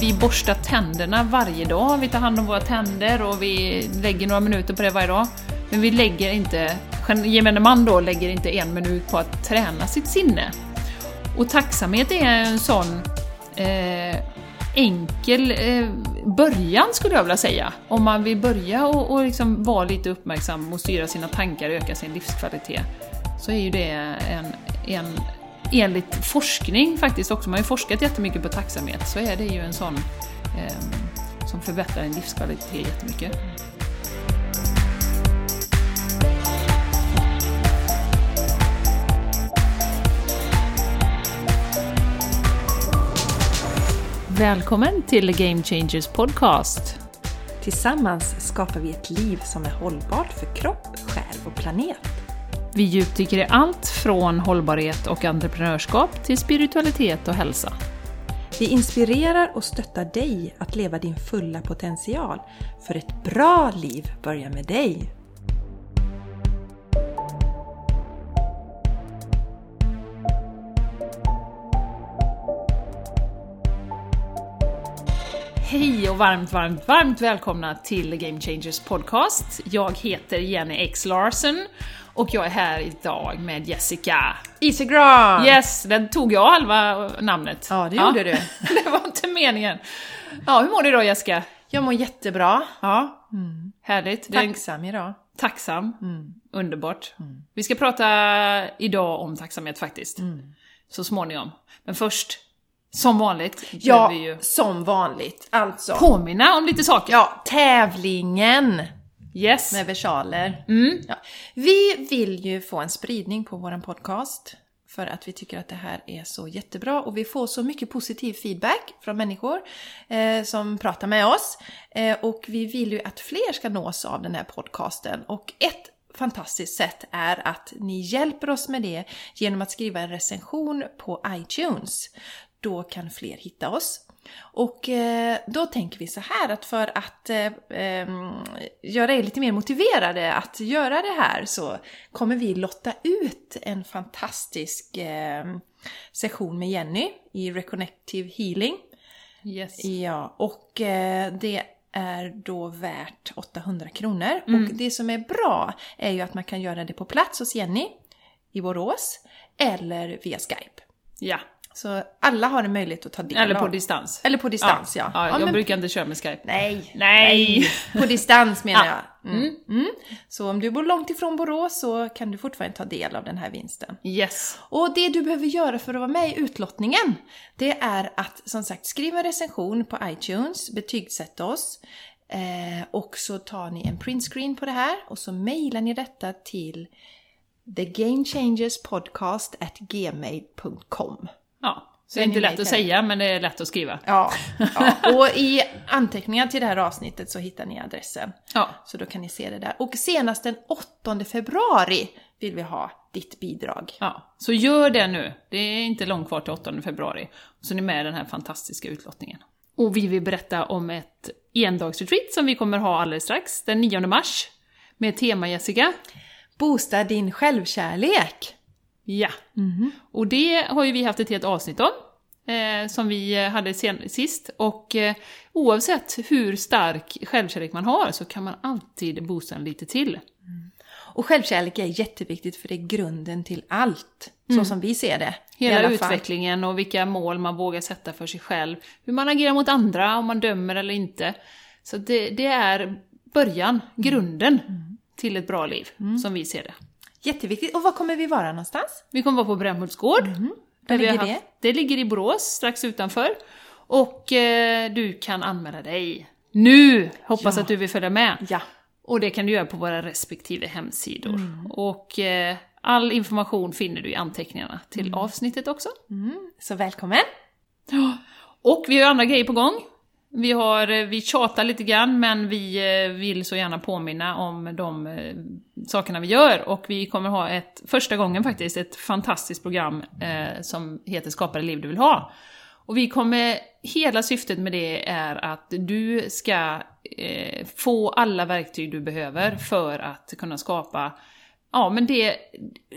vi borstar tänderna varje dag, vi tar hand om våra tänder och vi lägger några minuter på det varje dag. Men vi lägger inte, gemene man då, lägger inte en minut på att träna sitt sinne. Och tacksamhet är en sån eh, enkel eh, början skulle jag vilja säga. Om man vill börja och, och liksom vara lite uppmärksam och styra sina tankar och öka sin livskvalitet, så är ju det en, en enligt forskning faktiskt också, man har ju forskat jättemycket på tacksamhet, så är det ju en sån eh, som förbättrar en livskvalitet jättemycket. Välkommen till Game Changers Podcast! Tillsammans skapar vi ett liv som är hållbart för kropp, själ och planet. Vi djupdyker i allt från hållbarhet och entreprenörskap till spiritualitet och hälsa. Vi inspirerar och stöttar dig att leva din fulla potential, för ett bra liv börjar med dig. Hej och varmt, varmt, varmt välkomna till Game Changers Podcast. Jag heter Jenny X Larsen och jag är här idag med Jessica. Easygram! Yes, den tog jag halva namnet. Ja, det gjorde du. det var inte meningen. Ja, hur mår du idag Jessica? Jag mår jättebra. Ja, härligt. Är en- Tacksam idag. Tacksam. Mm. Underbart. Vi ska prata idag om tacksamhet faktiskt. Mm. Så småningom. Men först, som vanligt, Ja, vi ju som vanligt. Alltså. påminna om lite saker. Ja, tävlingen Yes. med versaler. Mm. Ja. Vi vill ju få en spridning på våran podcast för att vi tycker att det här är så jättebra och vi får så mycket positiv feedback från människor eh, som pratar med oss. Eh, och vi vill ju att fler ska nås av den här podcasten. Och ett fantastiskt sätt är att ni hjälper oss med det genom att skriva en recension på iTunes. Då kan fler hitta oss. Och eh, då tänker vi så här att för att eh, ehm, göra er lite mer motiverade att göra det här så kommer vi lotta ut en fantastisk eh, session med Jenny i Reconnective Healing. yes. Ja, och eh, det är då värt 800 kronor. Och det som är bra är ju att man kan göra det på plats hos Jenny i Borås eller via Skype. Ja. Så alla har en möjlighet att ta del Eller på av. distans. Eller på distans, ja. ja. Ja, jag men- brukar inte köra med Skype. Nej. Nej. På distans menar Ja. jag. Mm. Mm. Så om du bor långt ifrån Borås så kan du fortfarande ta del av den här vinsten. Yes. Och det du behöver göra för att vara med i utlottningen, det är att som sagt skriva en recension på iTunes, betygsätta oss eh, och så tar ni en printscreen på det här och så mejlar ni detta till thegamechangerspodcast@gmail.com. Ja. Så det Är inte lätt att säga, men det är lätt att skriva. Ja, ja, och i anteckningar till det här avsnittet så hittar ni adressen. Ja. Så då kan ni se det där. Och senast den 8 februari vill vi ha ditt bidrag. ja. Så gör det nu. Det är inte långt kvar till 8 februari. Så ni är med i den här fantastiska utlottningen. Och vi vill berätta om ett endagsretreat som vi kommer ha alldeles strax, den 9 mars. Med tema Jessica. Boosta din självkärlek! Ja. Och det har ju vi haft ett helt avsnitt om, eh, som vi eh, hade sen- sist. Och eh, oavsett hur stark självkärlek man har så kan man alltid boosta den lite till. Och självkärlek är jätteviktigt för det är grunden till allt, så som vi ser det. Hela utvecklingen och vilka mål man vågar sätta för sig själv. Hur man agerar mot andra, om man dömer eller inte. Så det, det är början, grunden till ett bra liv, som vi ser det. Jätteviktigt. Och var kommer vi vara någonstans? Vi kommer vara på Brännhults gård. Vi har ligger det? haft- Det ligger i Borås, strax utanför. Och eh, du kan anmäla dig nu! Hoppas Ja. att du vill följa med. Ja. Och det kan du göra på våra respektive hemsidor. Mm. Och eh, all information finner du i anteckningarna till Mm. avsnittet också. Så välkommen! Och vi har ju andra grejer på gång. Vi, har, eh, vi tjatar lite grann, men vi eh, vill så gärna påminna om de eh, sakerna vi gör. Och vi kommer ha ett, första gången faktiskt, ett fantastiskt program eh, som heter Skapa det liv du vill ha. Och vi kommer, hela syftet med det är att du ska eh, få alla verktyg du behöver för att kunna skapa ja, men det,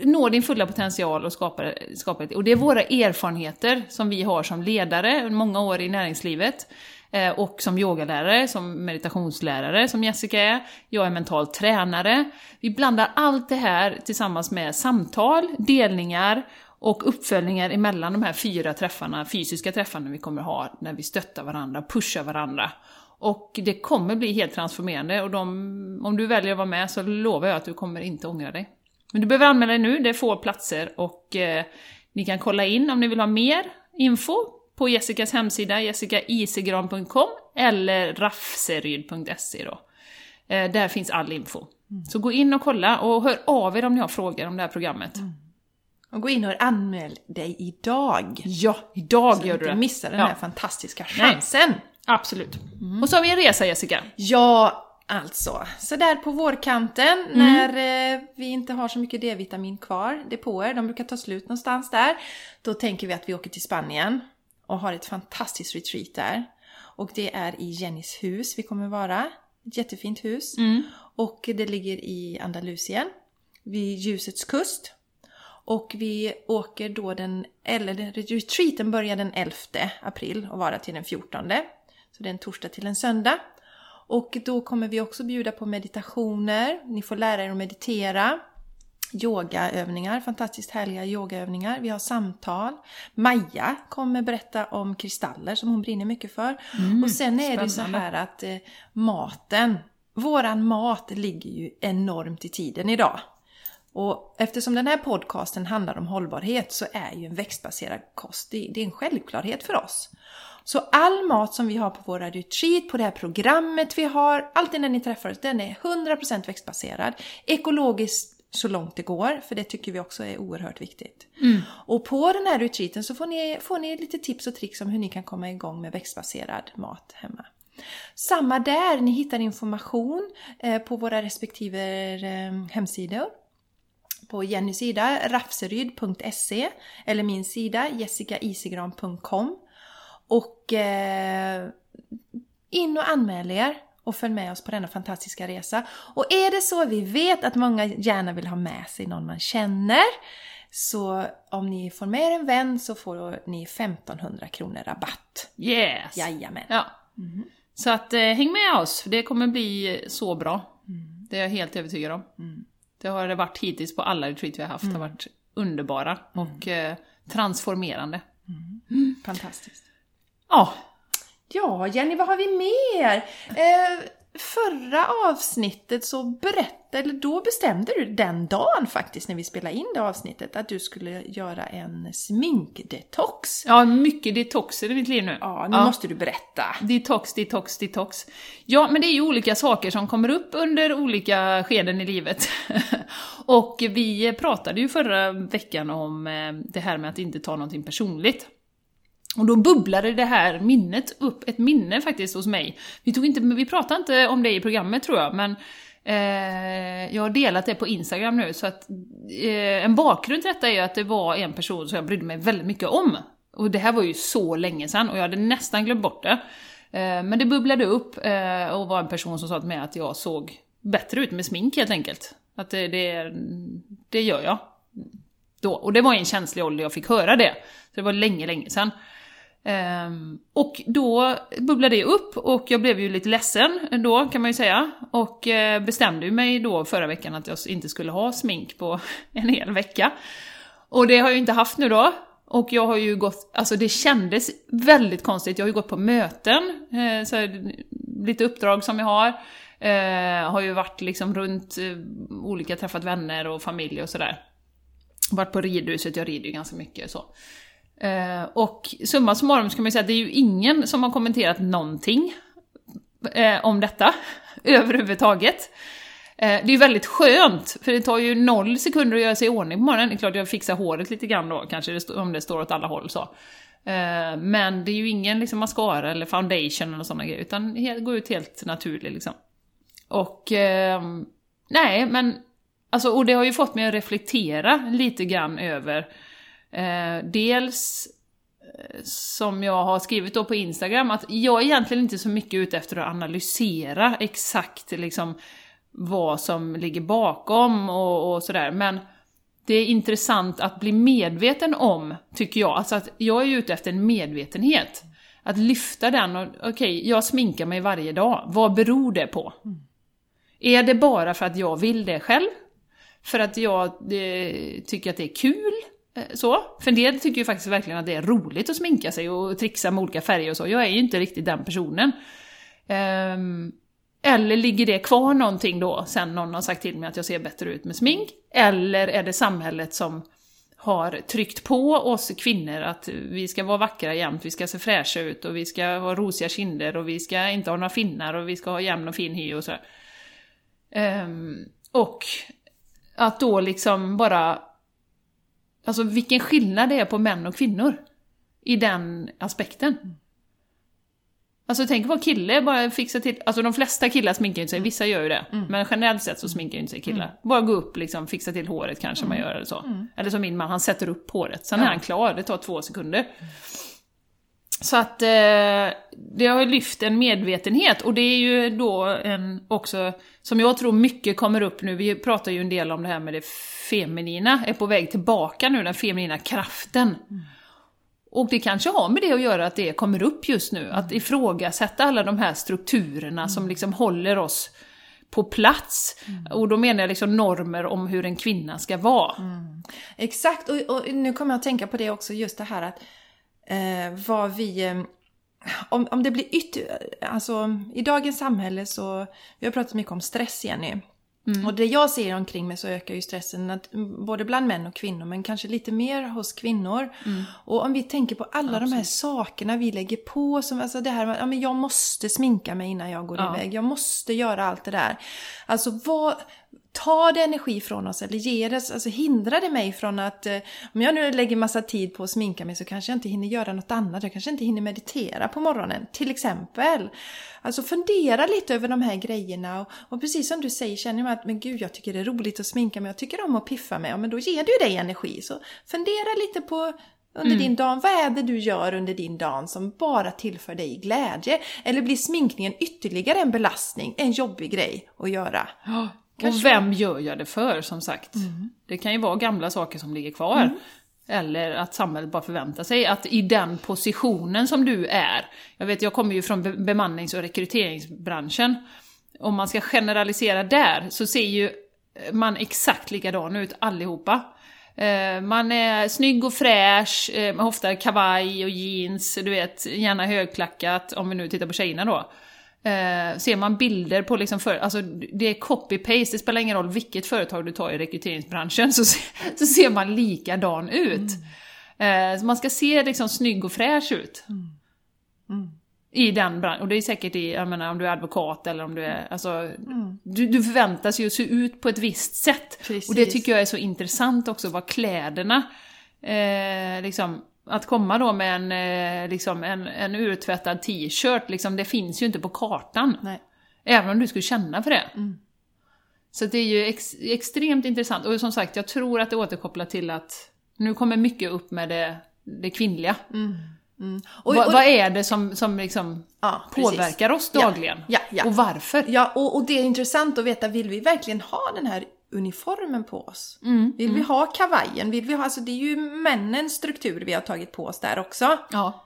nå din fulla potential och skapa, skapa det. Och det är våra erfarenheter som vi har som ledare, många år i näringslivet, Eh, och som yogalärare, som meditationslärare, som Jessica är. Jag är mental tränare. Vi blandar allt det här tillsammans med samtal, delningar och uppföljningar emellan de här fyra träffarna, fysiska träffarna vi kommer ha, när vi stöttar varandra, pushar varandra. Och det kommer bli helt transformerande och de, om du väljer att vara med så lovar jag att du kommer inte ångra dig. Men du behöver anmäla dig nu, det är få platser och eh, ni kan kolla in om ni vill ha mer info på Jessicas hemsida, jessicaisigran.com eller rafseryd.se då. Eh, där finns all info. Mm. Så gå in och kolla och hör av er om ni har frågor om det här programmet. Mm. Och gå in och anmäl dig idag! Ja, idag så gör du det! Så missa den ja. här fantastiska chansen! Nej. Absolut. Mm. Och så har vi en resa Jessica. Ja, alltså. Så där på vårkanten mm. när eh, vi inte har så mycket D-vitamin kvar, depåer, de brukar ta slut någonstans där. Då tänker vi att vi åker till Spanien och har ett fantastiskt retreat där. Och det är i Jennys hus vi kommer vara. Ett jättefint hus. Mm. Och det ligger i Andalusien, vid ljusets kust. Och vi åker då den, eller retreaten börjar den 11 april och vara till den 14. Så det är en torsdag till en söndag. Och då kommer vi också bjuda på meditationer. Ni får lära er att meditera. Yogaövningar, fantastiskt härliga yogaövningar. Vi har samtal. Maja kommer berätta om kristaller som hon brinner mycket för. Mm, och sen är det så här att eh, maten, våran mat ligger ju enormt i tiden idag. Och eftersom den här podcasten handlar om hållbarhet så är ju en växtbaserad kost, det, det är en självklarhet för oss. Så all mat som vi har på våra retreat, på det här programmet vi har, alltid när ni träffar oss, den är 100% växtbaserad. Ekologiskt så långt det går, för det tycker vi också är oerhört viktigt. Mm. Och på den här retreaten så får ni, får ni lite tips och tricks om hur ni kan komma igång med växtbaserad mat hemma. Samma där, ni hittar information eh, på våra respektive eh, hemsidor på Jennys sida, rafseryd.se eller min sida jessicaisigran.com och eh, in och anmäl er och följ med oss på denna fantastiska resa. Och är det så, vi vet att många gärna vill ha med sig någon man känner, så om ni får med er en vän så får ni 1500 kronor rabatt. Yes! Jajamän! Ja. Mm. Så att eh, häng med oss, för det kommer bli så bra. Mm. Det är jag helt övertygad om. Mm. Det har det varit hittills på alla retreat vi har haft. Det har mm. varit underbara och eh, transformerande. Mm. Fantastiskt. Ja. Ja, Jenny, vad har vi mer? Eh, förra avsnittet så berättade, eller då bestämde du den dagen faktiskt när vi spelade in det avsnittet att du skulle göra en sminkdetox. Ja, mycket detoxer i mitt liv nu. Ja, nu ja. måste du berätta. Detox, detox, detox. Ja, men det är ju olika saker som kommer upp under olika skeden i livet. och vi pratade ju förra veckan om eh, det här med att inte ta någonting personligt. Och då bubblade det här minnet upp, ett minne faktiskt hos mig. Vi, tog inte, vi pratade inte om det i programmet tror jag, men eh, jag har delat det på Instagram nu, så att eh, en bakgrund till detta är att det var en person som jag brydde mig väldigt mycket om. Och det här var ju så länge sedan och jag hade nästan glömt bort det. Eh, men det bubblade upp eh, och var en person som sa till mig att jag såg bättre ut med smink helt enkelt. Att det, det, det gör jag. Då. Och det var i en känslig ålder jag fick höra det. Så det var länge, länge sedan. Um, och då bubblade det upp och jag blev ju lite ledsen då kan man ju säga. Och uh, bestämde mig då förra veckan att jag inte skulle ha smink på en hel vecka. Och det har jag ju inte haft nu då. Och jag har ju gått, alltså det kändes väldigt konstigt, jag har ju gått på möten, uh, så lite uppdrag som jag har. Uh, har ju varit liksom runt olika, träffat vänner och familj och sådär. Varit på ridhuset, jag rider ju ganska mycket så. Eh, och summa summarum ska man ju säga att det är ju ingen som har kommenterat någonting eh, om detta överhuvudtaget. Eh, det är ju väldigt skönt, för det tar ju noll sekunder att göra sig i ordning på morgonen. Det är klart jag fixar håret lite grann då, kanske om det står åt alla håll så. Eh, men det är ju ingen liksom, mascara eller foundation eller sådana grejer, utan det går ut helt naturligt liksom. Och eh, nej, men alltså, och det har ju fått mig att reflektera lite grann över Eh, dels eh, som jag har skrivit då på Instagram, att jag är egentligen inte så mycket ute efter att analysera exakt liksom vad som ligger bakom och, och sådär. Men det är intressant att bli medveten om, tycker jag. Alltså att jag är ute efter en medvetenhet. Att lyfta den och, okej, okay, jag sminkar mig varje dag. Vad beror det på? Mm. Är det bara för att jag vill det själv? För att jag eh, tycker att det är kul? Eh, så. För en del tycker ju faktiskt verkligen att det är roligt att sminka sig och trixa med olika färger och så. Jag är ju inte riktigt den personen. Um, eller ligger det kvar någonting då, sen någon har sagt till mig att jag ser bättre ut med smink? Eller är det samhället som har tryckt på oss kvinnor att vi ska vara vackra jämt, vi ska se fräscha ut och vi ska ha rosiga kinder och vi ska inte ha några finnar och vi ska ha jämn och fin hy och sådär. Um, ehm, och att då liksom bara... Alltså vilken skillnad det är på män och kvinnor i den aspekten. Alltså tänk vad kille bara fixa till, alltså de flesta killar sminkar inte sig, mm. vissa gör ju det. Mm. Men generellt sett så sminkar inte sig killar. Mm. Bara gå upp liksom, fixa till håret kanske man mm. gör eller så. Mm. Eller som min man, han sätter upp håret, sen ja. är han klar, det tar två sekunder. Så att eh, det har lyft en medvetenhet och det är ju då en också, som jag tror mycket kommer upp nu, vi pratar ju en del om det här med det feminina, är på väg tillbaka nu, den feminina kraften. Mm. Och det kanske har med det att göra att det kommer upp just nu, att ifrågasätta alla de här strukturerna mm. som liksom håller oss på plats. Mm. Och då menar jag liksom normer om hur en kvinna ska vara. Mm. Exakt, och, och, nu kommer jag att tänka på det också, just det här att eh, vad vi... Eh, om, om det blir ytterligare... Alltså, i dagens samhälle så... Vi har pratat mycket om stress, Jenny. Mm. Och det jag ser omkring mig så ökar ju stressen att, både bland män och kvinnor men kanske lite mer hos kvinnor. Mm. Och om vi tänker på alla Absolut. de här sakerna vi lägger på, som alltså det här med ja, jag måste sminka mig innan jag går ja. iväg, jag måste göra allt det där. Alltså vad, tar det energi från oss eller ger det, alltså hindrar det mig från att eh, om jag nu lägger massa tid på att sminka mig så kanske jag inte hinner göra något annat. Jag kanske inte hinner meditera på morgonen till exempel. Alltså fundera lite över de här grejerna och, och precis som du säger känner jag att men gud jag tycker det är roligt att sminka mig, jag tycker om att piffa mig, ja, men då ger ju dig energi. Så fundera lite på under mm. din dag. Vad är det du gör under din dag som bara tillför dig glädje? Eller blir sminkningen ytterligare en belastning, en jobbig grej att göra? Kanske. Och vem gör jag det för, som sagt? Mm. Det kan ju vara gamla saker som ligger kvar. Mm. Eller att samhället bara förväntar sig att i den positionen som du är, jag vet jag kommer ju från bemannings och rekryteringsbranschen, om man ska generalisera där så ser ju man exakt likadan ut allihopa. Eh, man är snygg och fräsch, eh, ofta kavaj och jeans, du vet, gärna högklackat, om vi nu tittar på tjejerna då. Eh, ser man bilder på liksom för, alltså det är copy-paste, det spelar ingen roll vilket företag du tar i rekryteringsbranschen så, så ser man likadan ut. Mm. Eh, så man ska se liksom snygg och fräsch ut. Mm. Mm. I den branschen, och det är säkert i, jag menar om du är advokat eller om du är, alltså, mm. du, du förväntas ju se ut på ett visst sätt. Precis. Och det tycker jag är så intressant också, vad kläderna eh, liksom att komma då med en, eh, liksom en, en urtvättad t-shirt, liksom, det finns ju inte på kartan. Nej. Även om du skulle känna för det. Mm. Så det är ju ex, extremt intressant. Och som sagt, jag tror att det återkopplar till att nu kommer mycket upp med det, det kvinnliga. Mm. Mm. Och, Va, och, vad är det som, som liksom ja, påverkar oss dagligen? Ja, ja, ja. Och varför? Ja, och, och, det är intressant att veta, vill vi verkligen ha den här uniformen på oss? Mm, vill mm. vi ha kavajen? Vill vi ha, alltså det är ju männens struktur vi har tagit på oss där också. Ja.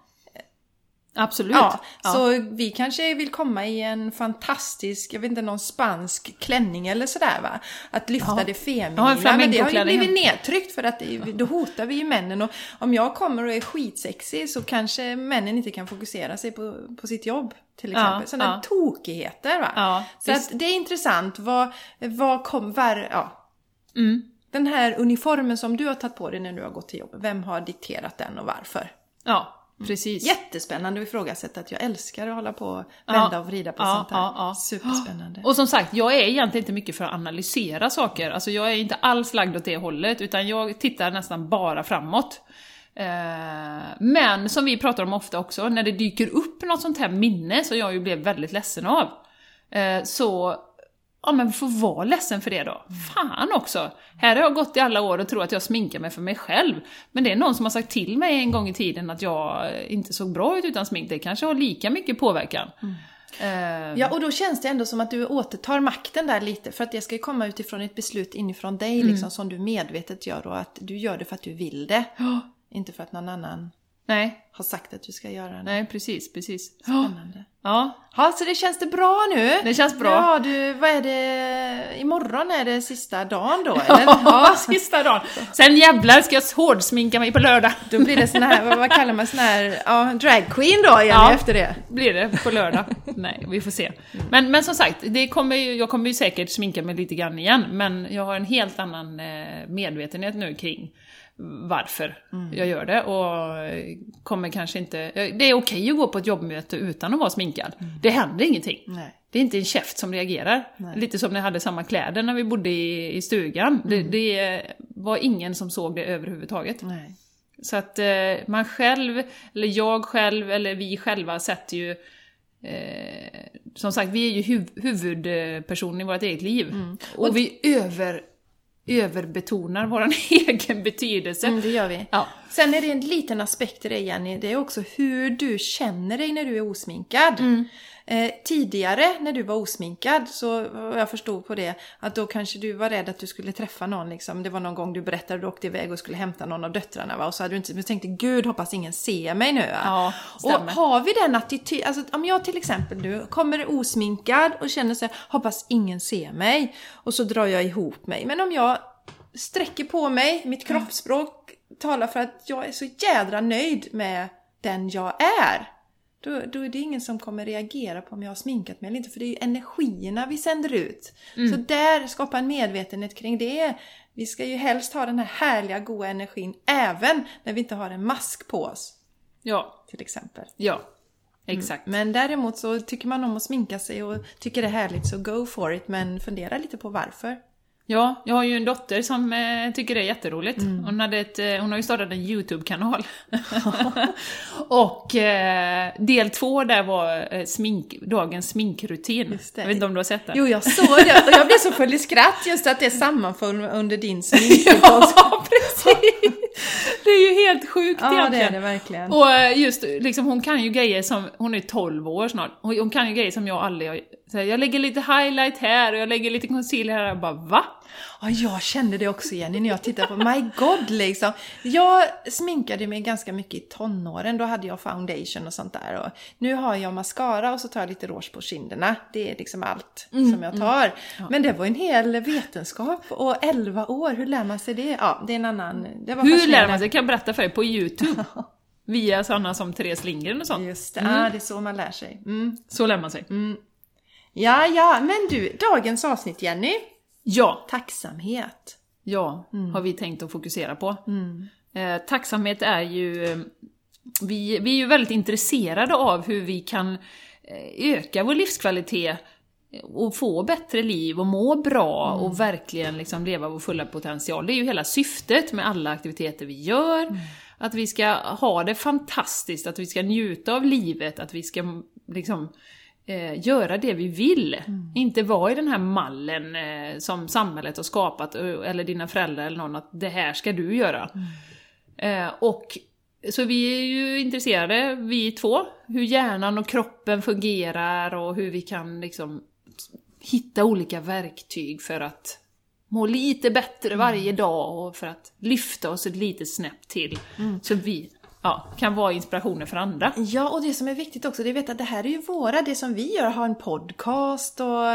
Absolut. Ja, ja, Så vi kanske vill komma i en fantastisk, jag vet inte, någon spansk klänning eller sådär va? Att lyfta ja. det feminina. Ja, men det har ju blivit nedtryckt för att det, då hotar vi ju männen. Och om jag kommer och är skitsexig så kanske männen inte kan fokusera sig på, på sitt jobb. Till exempel. Ja, Sådana ja. tokigheter va. Ja, så att det är intressant. Vad, vad kom, var, ja. Mm. Den här uniformen som du har tagit på dig när du har gått till jobbet, vem har dikterat den och varför? Ja, Precis. Jättespännande att ifrågasätta att jag älskar att hålla på och vända ja, och vrida på ja, sånt här. Ja, Superspännande. Och som sagt, jag är egentligen inte mycket för att analysera saker. Alltså jag är inte alls lagd åt det hållet, utan jag tittar nästan bara framåt. Eh, men som vi pratar om ofta också, när det dyker upp något sånt här minne som jag ju blev väldigt ledsen av, eh, så Ja men få vara ledsen för det då. Fan också! Här har jag gått i alla år och tror att jag sminkar mig för mig själv. Men det är någon som har sagt till mig en gång i tiden att jag inte såg bra ut utan smink. Det kanske har lika mycket påverkan. Mm. Eh, Ja, och då känns det ändå som att du återtar makten där lite. För att det ska ju komma utifrån ett beslut inifrån dig Mm. liksom, som du medvetet gör och att du gör det för att du vill det. Inte för att någon annan Nej, har sagt att du ska göra det. nej precis, precis. Spännande. Ja, Ja, så det känns det bra nu? det känns bra. Ja, du, vad är det? Imorgon är det sista dagen då, eller? Ja, sista dagen. Sen jävlar ska jag hårdsminka mig på lördag. Då blir det sån här, vad- kallar man sån här, ja, drag queen då igen Ja. efter det. Blir det på lördag? Nej, vi får se. Men, men som sagt, det kommer ju, jag kommer ju säkert sminka mig lite grann igen, men jag har en helt annan eh, medvetenhet nu kring varför jag gör det och kommer kanske inte... Det är okej att gå på ett jobbmöte utan att vara sminkad. Det händer ingenting. Nej. Det är inte en käft som reagerar. Nej. Lite som när jag hade samma kläder när vi bodde i, i stugan. Det, det var ingen som såg det överhuvudtaget. Nej. Så att eh, man själv, eller jag själv, eller vi själva sätter ju... Eh, som sagt, vi är ju huv huvudpersonen i vårt eget liv. Och, vi över, överbetonar vår egen betydelse. Mm, det gör vi. Ja. Sen är det en liten aspekt i det Jenny, det är också hur du känner dig när du är osminkad. Eh, tidigare när du var osminkad så vad jag förstod på det att då kanske du var rädd att du skulle träffa någon liksom. Det var någon gång du berättade att du åkte iväg och skulle hämta någon av döttrarna va? och så hade du inte, du tänkte gud hoppas ingen ser mig nu. Ja, och har vi den attityden, alltså om jag till exempel nu kommer osminkad och känner så här, hoppas ingen ser mig och så drar jag ihop mig. Men om jag sträcker på mig, mitt kroppsspråk talar för att jag är så jädra nöjd med den jag är. Då, då är det ingen som kommer reagera på om jag har sminkat mig eller inte, för det är ju energierna vi sänder ut. Så där, skapa en medvetenhet kring det. Vi ska ju helst ha den här härliga, goda energin även när vi inte har en mask på oss, Ja, till exempel. ja. Exakt. Men däremot så tycker man om att sminka sig och tycker det är härligt så go for it, men fundera lite på varför. Ja, jag har ju en dotter som eh, tycker det är jätteroligt. Hon, hade ett, eh, hon har ju startat en YouTube-kanal. och eh, del två där var eh, smink, dagens sminkrutin. Det. Jag vet inte om du har sett den? Jo, jag såg det och jag blev så full i skratt just att det sammanföll under din sminkkonst. Ja, precis! Det är ju helt sjukt Ja, det egentligen. är det verkligen. Och eh, just liksom, hon kan ju grejer som, hon är 12 år snart, och hon kan ju grejer som jag aldrig har... Jag lägger lite highlight här och jag lägger lite concealer här, jag bara va? Ja, jag kände det också Jenny när jag tittade på My God liksom. Jag sminkade mig ganska mycket i tonåren, då hade jag foundation och sånt där. Och nu har jag mascara och så tar jag lite rouge på kinderna. Det är liksom allt som jag tar. Men det var en hel vetenskap och 11 år, hur lär man sig det? Ja, det är en annan... Det var Hur lär man sig? Kan jag berätta för dig på YouTube. Via sådana som Therese Lindgren och sånt. Just det, ah, det är så man lär sig. Mm. Så lär man sig. Ja, ja, men du, dagens avsnitt Jenny. Ja, Tacksamhet. ja, har vi tänkt att fokusera på. Eh, tacksamhet är ju... eh, Vi, vi är ju väldigt intresserade av hur vi kan eh, öka vår livskvalitet och få bättre liv och må bra och verkligen liksom leva vår fulla potential. Det är ju hela syftet med alla aktiviteter vi gör. Att vi ska ha det fantastiskt, att vi ska njuta av livet, att vi ska liksom eh, göra det vi vill. Inte vara i den här mallen eh, som samhället har skapat, eh, eller dina föräldrar eller någon, att det här ska du göra. Eh, och så vi är ju intresserade, vi två, hur hjärnan och kroppen fungerar och hur vi kan liksom hitta olika verktyg för att må lite bättre varje dag och för att lyfta oss ett litet snäpp till. Så vi ja, kan vara inspirationer för andra. Ja, och det som är viktigt också, det är att veta att det här är ju våra, det som vi gör, har en podcast och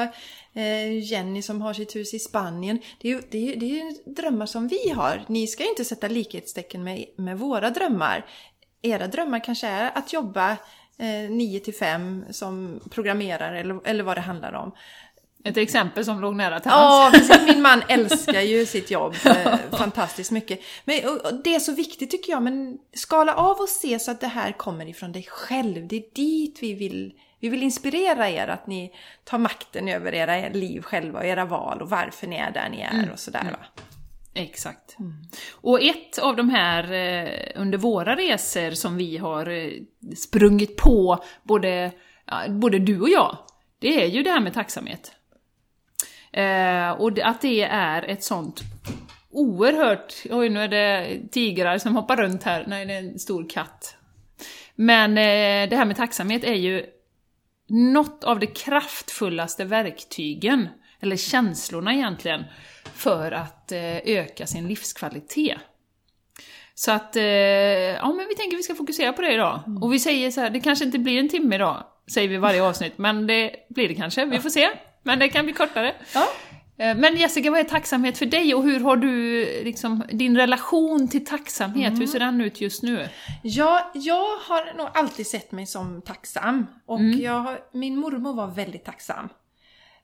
eh, Jenny som har sitt hus i Spanien. Det är ju det är, det är drömmar som vi har. Ni ska ju inte sätta likhetstecken med, med våra drömmar. Era drömmar kanske är att jobba eh, 9 till 5 som programmerare eller, eller vad det handlar om. Ett exempel som låg nära till. Ja, precis. Min man älskar ju sitt jobb eh, fantastiskt mycket. Men det är så viktigt tycker jag, men skala av och se så att det här kommer ifrån dig själv. Det är dit vi vill, vi vill inspirera er, att ni tar makten över era liv själva och era val och varför ni är där ni är och sådär va. Exakt. Och ett av de här eh, under våra resor som vi har eh, sprungit på, både, både du och jag, det är ju det här med tacksamhet. Eh, och att det är ett sånt oerhört... Oj, nu är det tigrar som hoppar runt här. Nej, det är en stor katt. Men eh, det här med tacksamhet är ju något av de kraftfullaste verktygen, eller känslorna egentligen, för att eh, öka sin livskvalitet. Så att, eh, ja men vi tänker vi ska fokusera på det idag. Mm. Och vi säger så här, det kanske inte blir en timme idag, säger vi varje avsnitt, men det blir det kanske, vi får se. Men det kan bli kortare. Ja. Eh, Men Jessica, vad är tacksamhet för dig och hur har du liksom, din relation till tacksamhet, Mm. hur ser den ut just nu? Ja, jag har nog alltid sett mig som tacksam. Och jag har, min mormor var väldigt tacksam.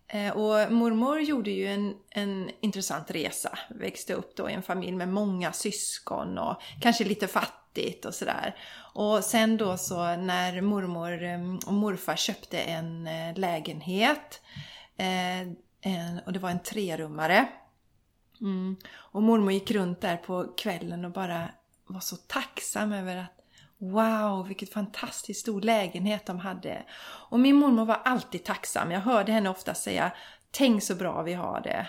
Eh, och mormor gjorde ju en, en intressant resa. Växte upp då i en familj med många syskon och kanske lite fattigt och sådär. Och sen då så när mormor eh, och morfar köpte en lägenhet eh, en, och det var en trerummare. Mm. Och mormor gick runt där på kvällen och bara var så tacksam över att Wow, vilket fantastiskt stor lägenhet de hade. Och min mormor var alltid tacksam. Jag hörde henne ofta säga Tänk så bra vi har det.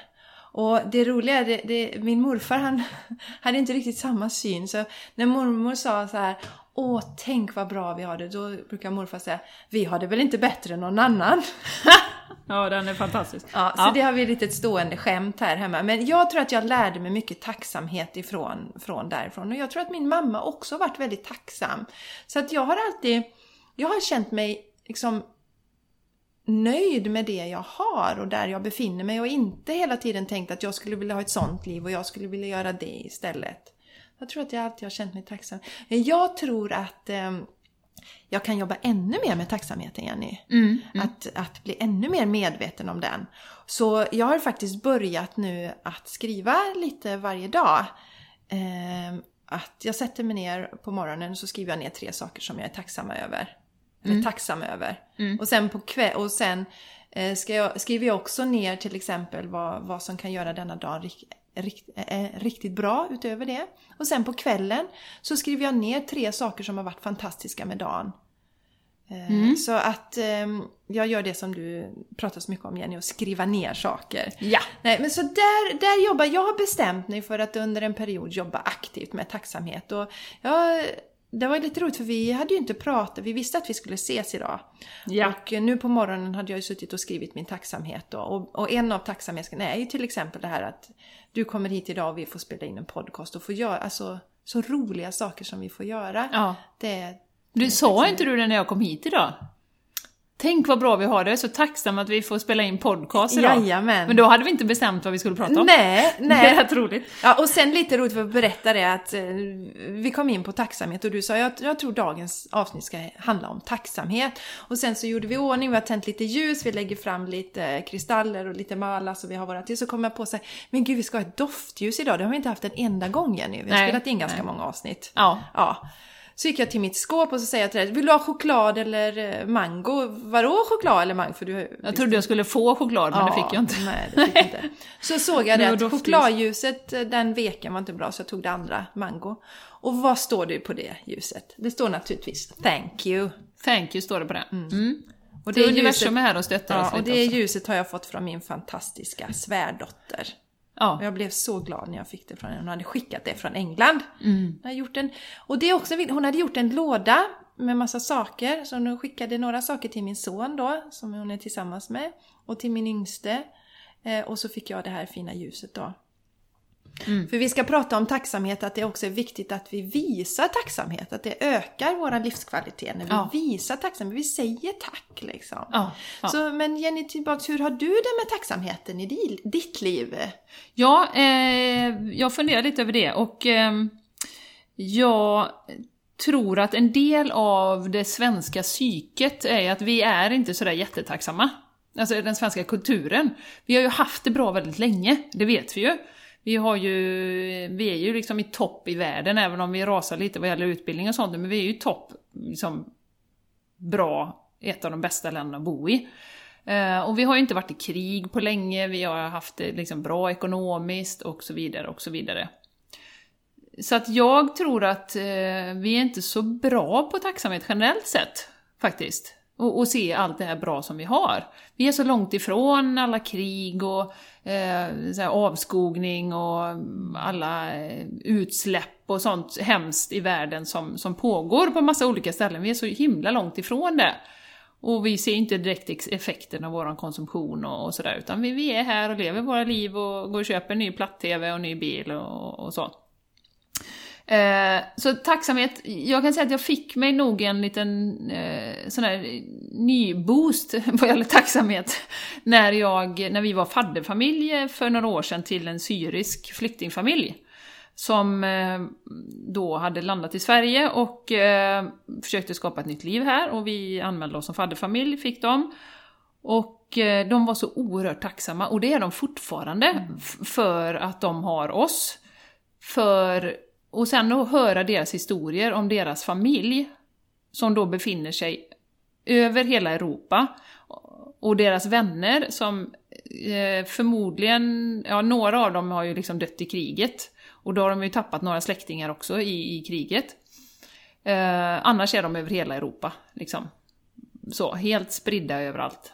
Och det roliga är, det, det, min morfar han hade inte riktigt samma syn. Så när mormor sa så här Åh, tänk vad bra vi har det. Då brukar morfar säga Vi har det väl inte bättre än någon annan. Ja, den är fantastisk. Ja, så det har vi lite ett stående skämt här hemma. Men jag tror att jag lärde mig mycket tacksamhet ifrån från därifrån. Och jag tror att min mamma också varit väldigt tacksam. Så att jag har alltid, jag har känt mig liksom nöjd med det jag har och där jag befinner mig och inte hela tiden tänkt att jag skulle vilja ha ett sånt liv och jag skulle vilja göra det istället. Jag tror att jag alltid har känt mig tacksam. Jag tror att eh, jag kan jobba ännu mer med tacksamheten, Jenny. Mm. Att, att bli ännu mer medveten om den. Så jag har faktiskt börjat nu att skriva lite varje dag. Eh, att jag sätter mig ner på morgonen så skriver jag ner tre saker som jag är tacksam över. Eller tacksam över. Och sen på kväll, och sen eh, jag, skriver jag också ner till exempel vad, vad som kan göra denna dag rikt, eh, riktigt bra utöver det. Och sen på kvällen så skriver jag ner tre saker som har varit fantastiska med dagen. Eh, Så att eh, jag gör det som du pratar så mycket om Jenny, att skriva ner saker. Ja. Nej, men så där, där jobbar jag, har bestämt mig för att under en period jobba aktivt med tacksamhet. Och jag, det var lite roligt för vi hade ju inte pratat, vi visste att vi skulle ses idag. Ja. Och nu på morgonen hade jag ju suttit och skrivit min tacksamhet då. Och, och en av tacksamheten är ju till exempel det här att du kommer hit idag och vi får spela in en podcast och få göra, alltså så roliga saker som vi får göra. Ja. Det, Du sa inte du det när jag kom hit idag? Tänk vad bra vi har det, så tacksam att vi får spela in podcast idag. Jajamän. Men då hade vi inte bestämt vad vi skulle prata om. Nej, Det är nej. rätt roligt. Ja, och sen lite roligt för att berätta det att eh, vi kom in på tacksamhet och du sa jag, jag tror dagens avsnitt ska handla om tacksamhet. Och sen så gjorde vi ordning, vi har tänt lite ljus, vi lägger fram lite kristaller och lite mala så vi har våra till. Så kom jag på sig, men gud vi ska ha ett doftljus idag, det har vi inte haft en enda gång Jenny. Vi har Nej, spelat in ganska nej. många avsnitt. Ja. Ja. Så gick jag till mitt skåp och så säger jag till dig, vill du ha choklad eller eh, mango? Vadå choklad eller mango? För du, Jag trodde jag skulle få choklad, men det fick jag inte. Nej, det fick jag inte. Så såg jag det att chokladljuset, eh, den veken var inte bra så jag tog det andra, mango. Och vad står det på det ljuset? Det står naturligtvis Thank you. Thank you står det på det. Mm. Och Det är universum är här och stöttar oss ja, och lite det också. ljuset har jag fått från min fantastiska svärdotter. Och Ja. jag blev så glad när jag fick det från henne. Hon hade skickat det från England. Mm. Hon, hade gjort en, och det är också, hon hade gjort en låda med massa saker. Så hon skickade några saker till min son då, som hon är tillsammans med. Och till min yngste. Eh, och så fick jag det här fina ljuset då. Mm. För vi ska prata om tacksamhet, att det också är viktigt att vi visar tacksamhet. Att det ökar vår livskvalitet när vi Ja. visar tacksamhet. Vi säger tack liksom. Ja, ja. Så, men Jenny, tillbaks, hur har du det med tacksamheten i di- ditt liv? Ja, eh, jag funderar lite över det och ehm, jag tror att en del av det svenska psyket är att vi är inte sådär jättetacksamma. Alltså den svenska kulturen. Vi har ju haft det bra väldigt länge, det vet vi ju. Vi, har ju, vi är ju liksom i topp i världen, även om vi rasar lite vad gäller utbildning och sånt, men vi är ju i topp, liksom, bra, ett av de bästa länderna att bo i. Eh, och vi har ju inte varit i krig på länge, vi har haft det liksom bra ekonomiskt och så vidare och så vidare. Så att jag tror att eh, vi är inte så bra på tacksamhet generellt sett, faktiskt. Och, och se allt det här bra som vi har. Vi är så långt ifrån alla krig och eh, så här avskogning och alla eh, utsläpp och sånt hemskt i världen som, som pågår på massa olika ställen. Vi är så himla långt ifrån det. Och vi ser inte direkt effekten av vår konsumtion och, och sådär, utan vi, vi är här och lever våra liv och går och köper ny platt-tv och ny bil och, och sånt. Eh, så tacksamhet, jag kan säga att jag fick mig nog en liten eh, sån här ny boost vad gäller tacksamhet när, jag, när vi var fadderfamilj för några år sedan till en syrisk flyktingfamilj som eh, då hade landat i Sverige och eh, försökte skapa ett nytt liv här och vi anmälde oss som fadderfamilj, fick dem. Och eh, de var så oerhört tacksamma, och det är de fortfarande, mm. för att de har oss. För, och sen att höra deras historier om deras familj, som då befinner sig över hela Europa, och deras vänner som eh, förmodligen, ja några av dem har ju liksom dött i kriget. Och då har de ju tappat några släktingar också i, i kriget. Eh, annars är de över hela Europa, liksom. Så, helt spridda överallt.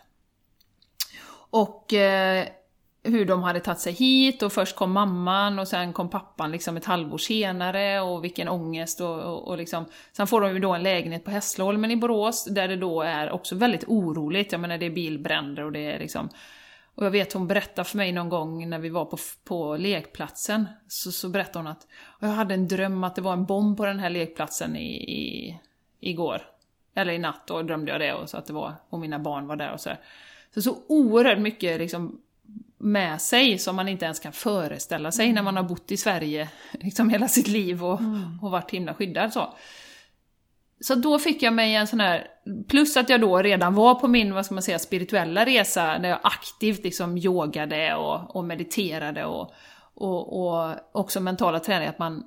Och eh, hur de hade tagit sig hit och först kom mamman och sen kom pappan liksom ett halvår senare och vilken ångest och, och, och liksom. Sen får de ju då en lägenhet på Hässleholmen i Borås där det då är också väldigt oroligt, jag menar det är bilbränder och det är liksom och jag vet hon berättade för mig någon gång när vi var på, på lekplatsen, så, så berättade hon att jag hade en dröm att det var en bomb på den här lekplatsen i, i, igår. Eller i natt, då drömde jag det och så att det var, och mina barn var där och sådär. Så så oerhört mycket liksom med sig som man inte ens kan föreställa sig mm. när man har bott i Sverige liksom hela sitt liv och, mm. och varit himla skyddad. Så. Så då fick jag mig en sån här, plus att jag då redan var på min, vad ska man säga, spirituella resa, där jag aktivt liksom yogade och, och mediterade och, och, och också mentala träning, att man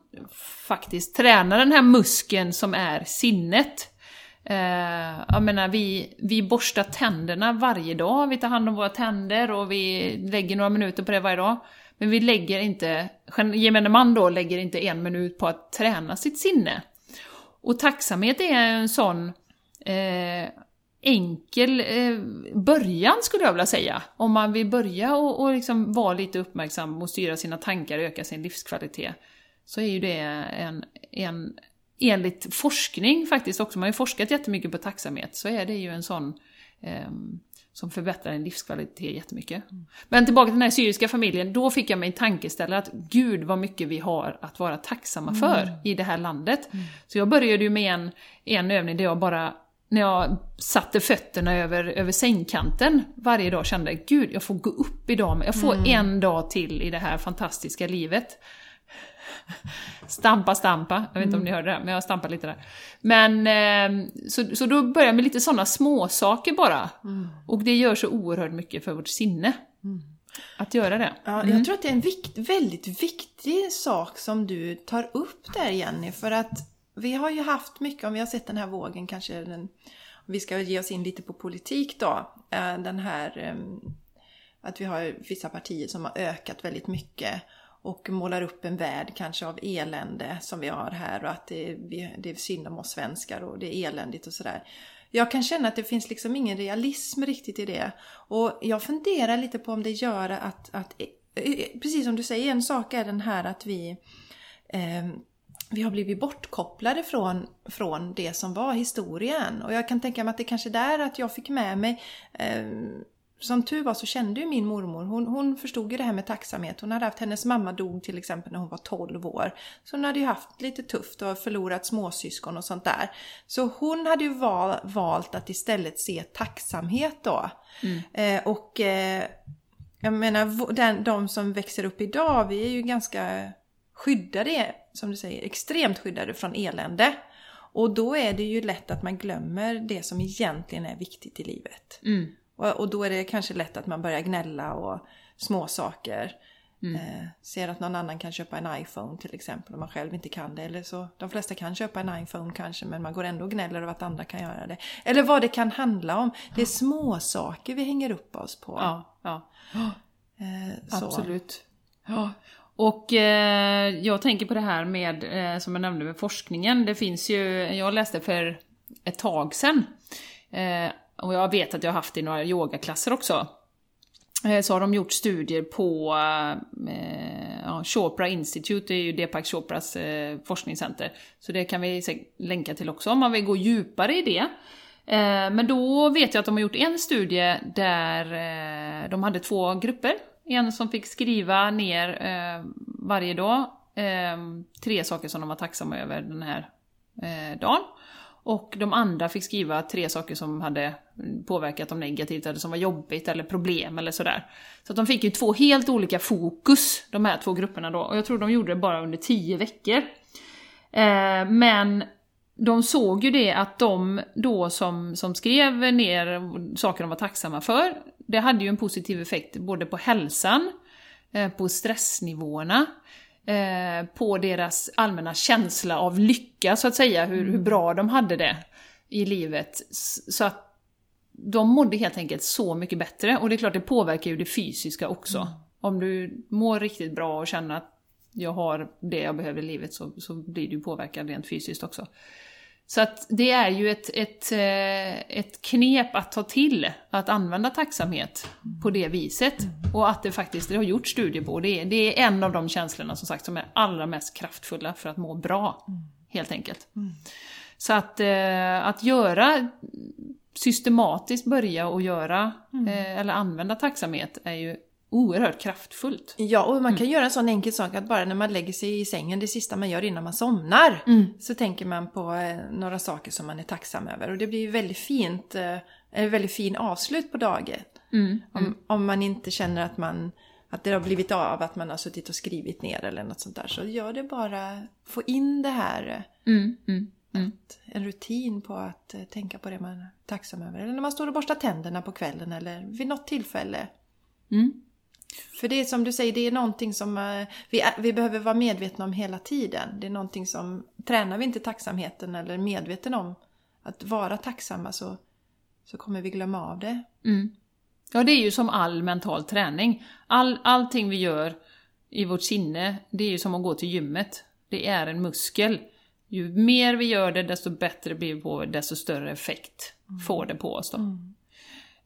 faktiskt tränar den här muskeln som är sinnet. Eh, jag menar, vi, vi borstar tänderna varje dag, vi tar hand om våra tänder och vi lägger några minuter på det varje dag. Men vi lägger inte, gemene man då lägger inte en minut på att träna sitt sinne. Och tacksamhet är en sån eh, enkel eh, början skulle jag vilja säga. Om man vill börja och, och liksom vara lite uppmärksam och styra sina tankar och öka sin livskvalitet. Så är ju det en, en enligt forskning faktiskt också, man har ju forskat jättemycket på tacksamhet, så är det ju en sån eh, som förbättrar en livskvalitet jättemycket. Mm. Men tillbaka till den här syriska familjen, då fick jag mig en tankeställare att gud vad mycket vi har att vara tacksamma för mm. i det här landet. Mm. Så jag började ju med en, en övning där jag bara när jag satte fötterna över, över sängkanten varje dag kände gud, jag får gå upp idag, jag får mm. en dag till i det här fantastiska livet. Stampa, stampa. Jag vet inte mm. om ni hörde det, men jag stampade lite där. Men, eh, så, så då börjar jag med lite sådana småsaker bara. Mm. Och det gör så oerhört mycket för vårt sinne. Mm. Att göra det. Ja, jag tror att det är en vikt, väldigt viktig sak som du tar upp där Jenny. För att vi har ju haft mycket, om vi har sett den här vågen kanske, den, vi ska ge oss in lite på politik då. Eh, den här ehm, att vi har vissa partier som har ökat väldigt mycket och målar upp en värld kanske av elände som vi har här och att det, är, det är synd om oss svenskar och det är eländigt och sådär. Jag kan känna att det finns liksom ingen realism riktigt i det. Och jag funderar lite på om det gör att, att eh, eh, precis som du säger, en sak är den här att vi eh, vi har blivit bortkopplade från, från det som var historien. Och jag kan tänka mig att det kanske är där att jag fick med mig eh, som tur var så kände ju min mormor, hon, hon förstod ju det här med tacksamhet. Hon hade haft, hennes mamma dog till exempel när hon var 12 år. Så hon hade ju haft lite tufft och förlorat småsyskon och sånt där. Så hon hade ju val, valt att istället se tacksamhet då. Mm. Eh, och eh, jag menar, den, de som växer upp idag, vi är ju ganska skyddade, som du säger, extremt skyddade från elände. Och då är det ju lätt att man glömmer det som egentligen är viktigt i livet. Mm. Och, och då är det kanske lätt att man börjar gnälla och småsaker. Mm. Eh, ser att någon annan kan köpa en iPhone till exempel och man själv inte kan det. Eller så, de flesta kan köpa en iPhone kanske men man går ändå och gnäller över att andra kan göra det. Eller vad det kan handla om. Det är små saker vi hänger upp oss på. Ja, ja. Eh, Absolut. Ja. Och eh, jag tänker på det här med, eh, som jag nämnde med forskningen. Det finns ju, jag läste för ett tag sedan eh, och jag vet att jag har haft det i några yogaklasser också, eh, så har de gjort studier på eh, ja, Chopra Institute, det är ju Deepak Chopras eh, forskningscenter. Så det kan vi länka till också om man vill gå djupare i det. Eh, men då vet jag att de har gjort en studie där eh, de hade två grupper. En som fick skriva ner eh, varje dag eh, tre saker som de var tacksamma över den här eh, dagen. Och de andra fick skriva tre saker som hade påverkat dem negativt, eller som var jobbigt, eller problem eller sådär. Så att de fick ju två helt olika fokus, de här två grupperna då. Och jag tror de gjorde det bara under tio veckor. Eh, men de såg ju det att de då som, som skrev ner saker de var tacksamma för, det hade ju en positiv effekt både på hälsan, eh, på stressnivåerna, eh, på deras allmänna känsla av lycka så att säga, hur, hur bra de hade det i livet. Så att de mådde helt enkelt så mycket bättre och det är klart det påverkar ju det fysiska också. Mm. Om du mår riktigt bra och känner att jag har det jag behöver i livet så, så blir du påverkad rent fysiskt också. Så att det är ju ett, ett, eh, ett knep att ta till, att använda tacksamhet på det viset. Och att det faktiskt, det har gjort studier på, det är, det är en av de känslorna som sagt som är allra mest kraftfulla för att må bra. Helt enkelt. Så att, eh, att göra systematiskt börja och göra, mm. eller använda tacksamhet är ju oerhört kraftfullt. Ja, och man kan mm. göra en sån enkel sak att bara när man lägger sig i sängen, det sista man gör innan man somnar, mm. så tänker man på eh, några saker som man är tacksam över. Och det blir väldigt fint, eh, en väldigt fin avslut på dagen. Mm. Om, mm. om man inte känner att man att det har blivit av, att man har suttit och skrivit ner eller något sånt där. Så gör det bara, få in det här. Mm, mm. Att, en rutin på att tänka på det man är tacksam över. Eller när man står och borstar tänderna på kvällen eller vid något tillfälle. För det är som du säger, det är någonting som uh, vi, vi behöver vara medvetna om hela tiden. Det är någonting som, tränar vi inte tacksamheten eller är medveten om att vara tacksamma så, så kommer vi glömma av det. Mm. Ja, det är ju som all mental träning. All, allting vi gör i vårt sinne, det är ju som att gå till gymmet. Det är en muskel. Ju mer vi gör det, desto bättre blir vi på desto större effekt mm. får det på oss då. Mm.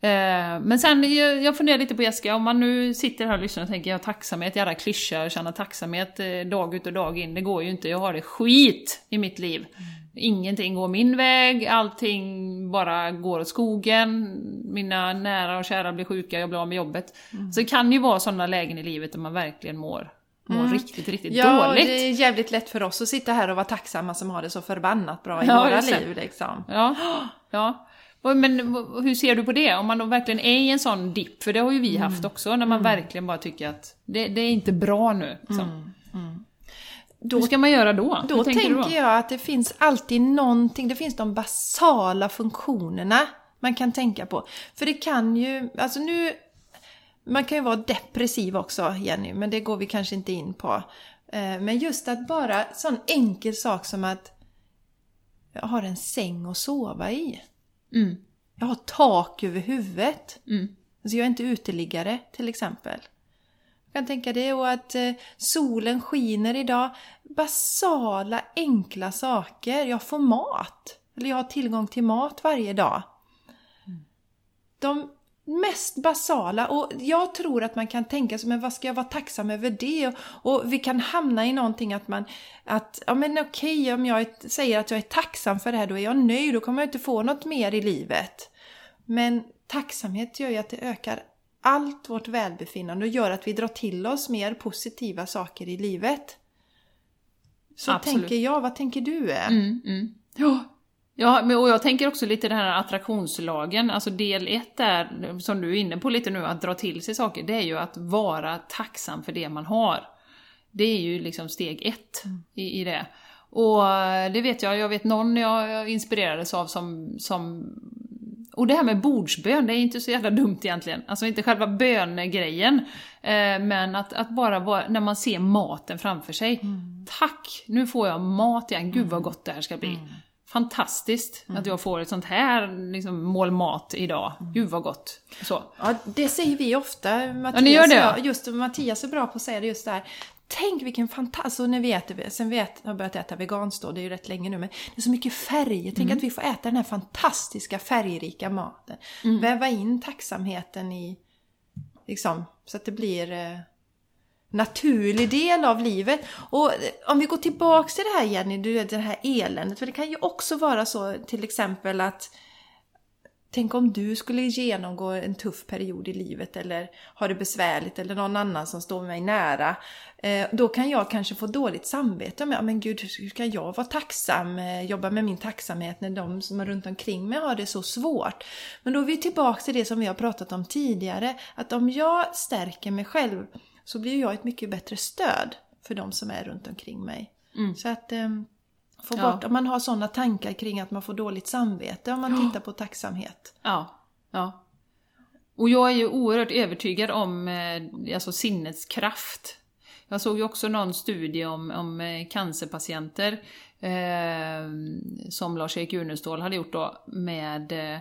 Eh, men sen, jag, funderar lite på Jessica, om man nu sitter här och lyssnar och tänker jag tacksamhet, jävla klyscha, känna tacksamhet eh, dag ut och dag in, det går ju inte, jag har det skit i mitt liv. Mm. Ingenting går min väg, allting bara går åt skogen, mina nära och kära blir sjuka, jag blir av med jobbet. Mm. Så det kan ju vara sådana lägen i livet där man verkligen mår, mår mm. riktigt, riktigt ja, dåligt. Ja, det är jävligt lätt för oss att sitta här och vara tacksamma som har det så förbannat bra i ja, våra liv liksom. Ja, ja. Men hur ser du på det? Om man då verkligen är i en sån dipp, för det har ju vi mm. haft också, när man mm. verkligen bara tycker att det, det är inte bra nu. Liksom. Mm. mm. Då, Hur ska man göra då? Då tänker, tänker då? jag att det finns alltid någonting, det finns de basala funktionerna man kan tänka på. För det kan ju, alltså nu, man kan ju vara depressiv också Jenny, men det går vi kanske inte in på. Eh, men just att bara sån enkel sak som att jag har en säng att sova i. Mm. Jag har tak över huvudet. Mm. Alltså jag är inte uteliggare till exempel. Jag kan tänka det och att eh, solen skiner idag. Basala, enkla saker. Jag får mat. Eller jag har tillgång till mat varje dag. De mest basala och jag tror att man kan tänka sig, men vad ska jag vara tacksam över det? Och, och vi kan hamna i någonting att man, att ja men okej om jag säger att jag är tacksam för det här, då är jag nöjd, då kommer jag inte få något mer i livet. Men tacksamhet gör ju att det ökar allt vårt välbefinnande och gör att vi drar till oss mer positiva saker i livet. Så Absolut. tänker jag, vad tänker du? Mm, mm. Ja, Ja, och jag tänker också lite den här attraktionslagen, alltså del ett där, som du är inne på lite nu, att dra till sig saker, det är ju att vara tacksam för det man har. Det är ju liksom steg ett mm. i, i det. Och det vet jag, jag vet någon jag inspirerades av som, som och det här med bordsbön, det är inte så jävla dumt egentligen. Alltså inte själva bönegrejen, eh, men att, att bara vara, när man ser maten framför sig. Mm. Tack! Nu får jag mat igen, gud vad gott det här ska bli. Mm fantastiskt mm. att jag får ett sånt här liksom, mål mat idag. Mm. Gud vad gott. Så. Ja, det säger vi ofta. Mattias, ja, ni gör det? Ja. Just Mattias är bra på att säga det just där. Tänk vilken fantastisk, alltså när vi äter, sen vi äter, har börjat äta veganskt då, det är ju rätt länge nu, men det är så mycket färger. Tänk mm. att vi får äta den här fantastiska färgrika maten. Mm. Väva in tacksamheten i, liksom, så att det blir eh, naturlig del av livet. Och eh, om vi går tillbaks till det här Jenny, du vet det här eländet. För det kan ju också vara så till exempel att, Tänk om du skulle genomgå en tuff period i livet eller ha det besvärligt eller någon annan som står mig nära. Eh, då kan jag kanske få dåligt samvete. Men, men gud, hur kan jag vara tacksam, eh, jobba med min tacksamhet när de som är runt omkring mig har det så svårt? Men då är vi tillbaka till det som vi har pratat om tidigare. Att om jag stärker mig själv så blir jag ett mycket bättre stöd för de som är runt omkring mig. Mm. Så att eh, få Ja. bort, om man har sådana tankar kring att man får dåligt samvete om man tittar på tacksamhet. Ja, ja. Och jag är ju oerhört övertygad om eh, alltså sinnets kraft. Jag såg ju också någon studie om, om eh, cancerpatienter eh, som Lars-Erik Unestål hade gjort då med eh,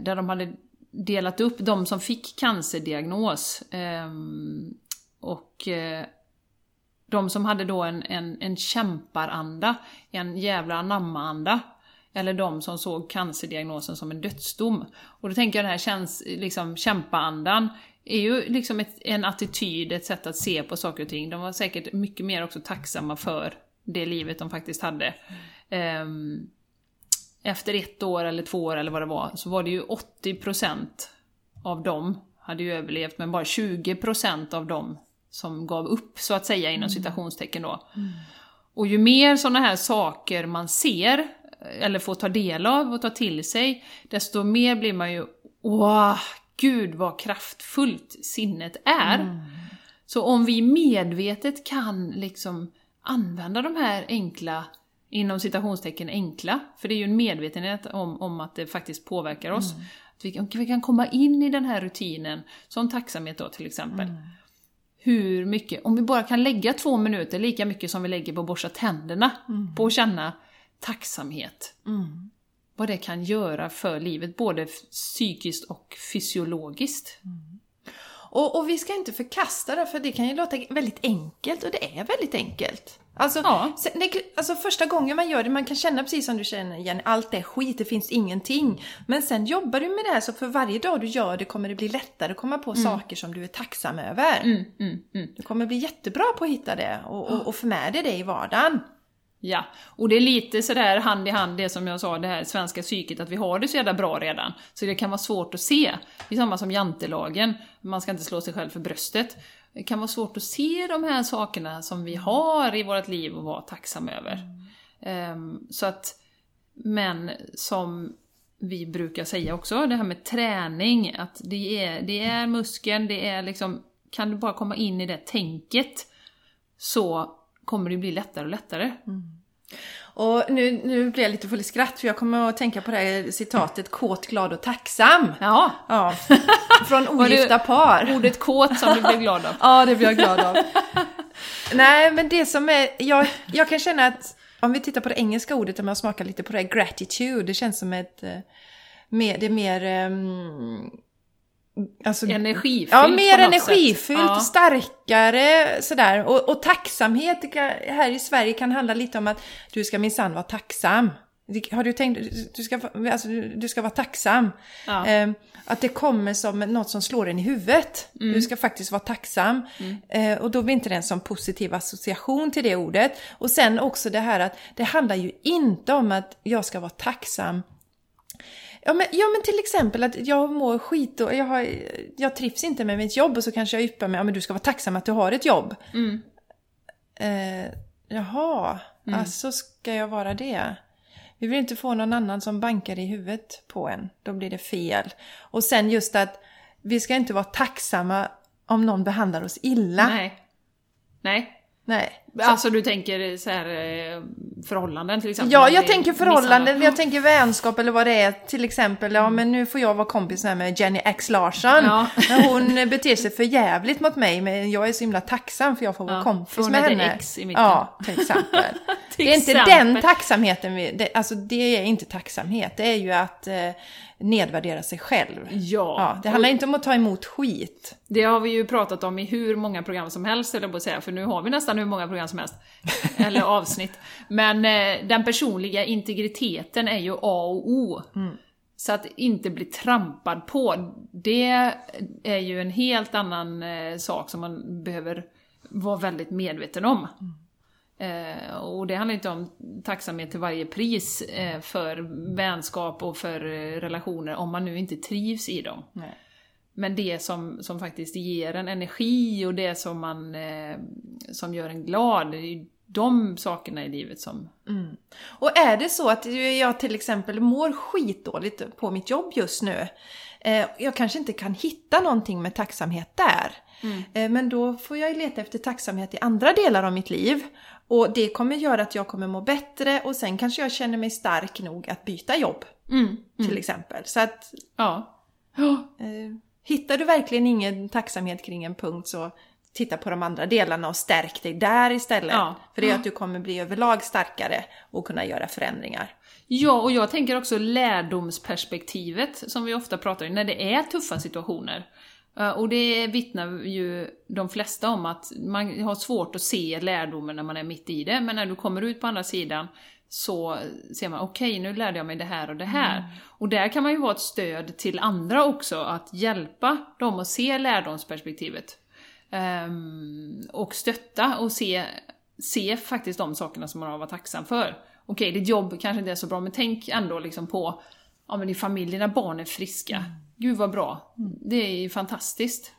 där de hade delat upp de som fick cancerdiagnos eh, och eh, de som hade då en, en, en kämparanda, en jävla anamma-anda. Eller de som såg cancerdiagnosen som en dödsdom. Och då tänker jag den här käns, liksom, kämpaandan är ju liksom ett, en attityd, ett sätt att se på saker och ting. De var säkert mycket mer också tacksamma för det livet de faktiskt hade. Um, efter ett år eller två år eller vad det var, så var det ju 80% av dem hade ju överlevt, men bara 20% av dem som gav upp, så att säga, inom citationstecken då. Och ju mer sådana här saker man ser, eller får ta del av och ta till sig, desto mer blir man ju Åh, gud vad kraftfullt sinnet är! Så om vi medvetet kan liksom använda de här enkla, inom citationstecken enkla, för det är ju en medvetenhet om, om att det faktiskt påverkar oss. Att vi, kan, vi kan komma in i den här rutinen, som tacksamhet då till exempel. Hur mycket, om vi bara kan lägga två minuter, lika mycket som vi lägger på att borsta tänderna, på att känna tacksamhet. Vad det kan göra för livet, både psykiskt och fysiologiskt. Och, och vi ska inte förkasta det, för det kan ju låta väldigt enkelt, och det är väldigt enkelt. Alltså, Ja. det, alltså första gången man gör det, man kan känna precis som du känner Jenny, allt är skit, det finns ingenting. Men sen jobbar du med det här, så för varje dag du gör det kommer det bli lättare att komma på saker som du är tacksam över. Mm, mm, mm. Du kommer bli jättebra på att hitta det och, och, och få med dig det i vardagen. Ja, och det är lite sådär hand i hand det som jag sa, det här svenska psyket, att vi har det så jävla bra redan. Så det kan vara svårt att se. Det är samma som jantelagen, man ska inte slå sig själv för bröstet. Det kan vara svårt att se de här sakerna som vi har i vårt liv och vara tacksam över. Um, så att, men som vi brukar säga också, det här med träning, att det är, det är muskeln, det är liksom, kan du bara komma in i det tänket så kommer det bli lättare och lättare. Mm. Och nu, nu blir jag lite full i skratt för jag kommer att tänka på det här citatet kåt, glad och tacksam. Ja, Ja, från ogifta par. ordet kåt som du blev glad av. Ja, det blir jag glad av. Nej, men det som är... Jag, jag kan känna att om vi tittar på det engelska ordet, om jag smakar lite på det, här, gratitude, det känns som ett... eh, Mer, det är mer... ehm, alltså, Energifyllt Ja, mer energifyllt. Ja. starkare sådär. Och, och tacksamhet här i Sverige kan handla lite om att du ska minsann vara tacksam. Har du tänkt, du ska, alltså, du ska vara tacksam. Ja. Eh, att det kommer som något som slår en i huvudet. Mm. Du ska faktiskt vara tacksam. Eh, och då blir inte det en sån positiv association till det ordet. Och sen också det här att det handlar ju inte om att jag ska vara tacksam Ja men, ja men till exempel att jag mår skit och jag, har, jag trivs inte med mitt jobb och så kanske jag yppar mig, ja men du ska vara tacksam att du har ett jobb. Mm. Eh, jaha, alltså ska jag vara det? Vi vill inte få någon annan som bankar i huvudet på en, då blir det fel. Och sen just att vi ska inte vara tacksamma om någon behandlar oss illa. Nej. Nej. Nej. Alltså du tänker så här eh, förhållanden till exempel? Ja, jag tänker förhållanden, jag tänker vänskap eller vad det är. Till exempel, ja men nu får jag vara kompis med Jenny X Larsson. Ja. Hon beter sig för jävligt mot mig, men jag är så himla tacksam för jag får vara Ja, kompis med henne. X i mitten. Ja, till exempel. Till det är inte exempel. den tacksamheten vi, det, alltså det är inte tacksamhet. Det är ju att eh, nedvärdera sig själv. Ja. Ja, det handlar inte om att ta emot skit. Det har vi ju pratat om i hur många program som helst, eller på att säga, för nu har vi nästan hur många program som helst. Eller avsnitt. Men eh, den personliga integriteten är ju A och O. Så att inte bli trampad på, det är ju en helt annan eh, sak som man behöver vara väldigt medveten om. Eh, och det handlar inte om tacksamhet till varje pris eh, för vänskap och för eh, relationer om man nu inte trivs i dem. Nej. Men det som, som faktiskt ger en energi och det som, man, eh, som gör en glad, det är ju de sakerna i livet som... Och är det så att jag till exempel mår skitdåligt på mitt jobb just nu, eh, jag kanske inte kan hitta någonting med tacksamhet där. Eh, men då får jag ju leta efter tacksamhet i andra delar av mitt liv. Och det kommer göra att jag kommer må bättre och sen kanske jag känner mig stark nog att byta jobb. Mm, Till exempel. Så att ja. Eh, hittar du verkligen ingen tacksamhet kring en punkt så titta på de andra delarna och stärk dig där istället. Ja. För det är att du kommer bli överlag starkare och kunna göra förändringar. Ja, och jag tänker också lärdomsperspektivet som vi ofta pratar om när det är tuffa situationer. Eh, Och det vittnar ju de flesta om att man har svårt att se lärdomen när man är mitt i det, men när du kommer ut på andra sidan så ser man okej, nu lärde jag mig det här och det här. Och där kan man ju vara ett stöd till andra också, att hjälpa dem att se lärdomsperspektivet. Ehm, och stötta och se, se faktiskt de sakerna som man har varit tacksam för. Okej, ditt jobb kanske inte är så bra, men tänk ändå liksom på ja, men din familj, dina barn är friska. Gud vad bra. Det är ju fantastiskt.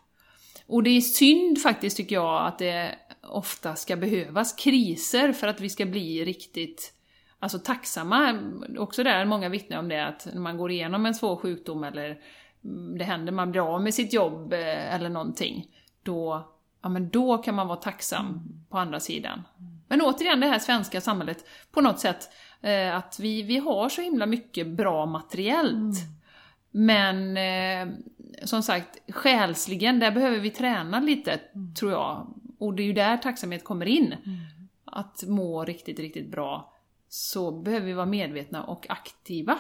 Och det är synd faktiskt tycker jag att det ofta ska behövas kriser för att vi ska bli riktigt alltså, tacksamma. Också där, många vittnar om det, att när man går igenom en svår sjukdom eller mm, det händer, man blir av med sitt jobb eh, eller någonting, då, ja, men då kan man vara tacksam på andra sidan. Men återigen det här svenska samhället, på något sätt, eh, att vi, vi har så himla mycket bra materiellt. Men eh, som sagt, själsligen, där behöver vi träna lite, tror jag. Och det är ju där tacksamhet kommer in. Att må riktigt, riktigt bra. Så behöver vi vara medvetna och aktiva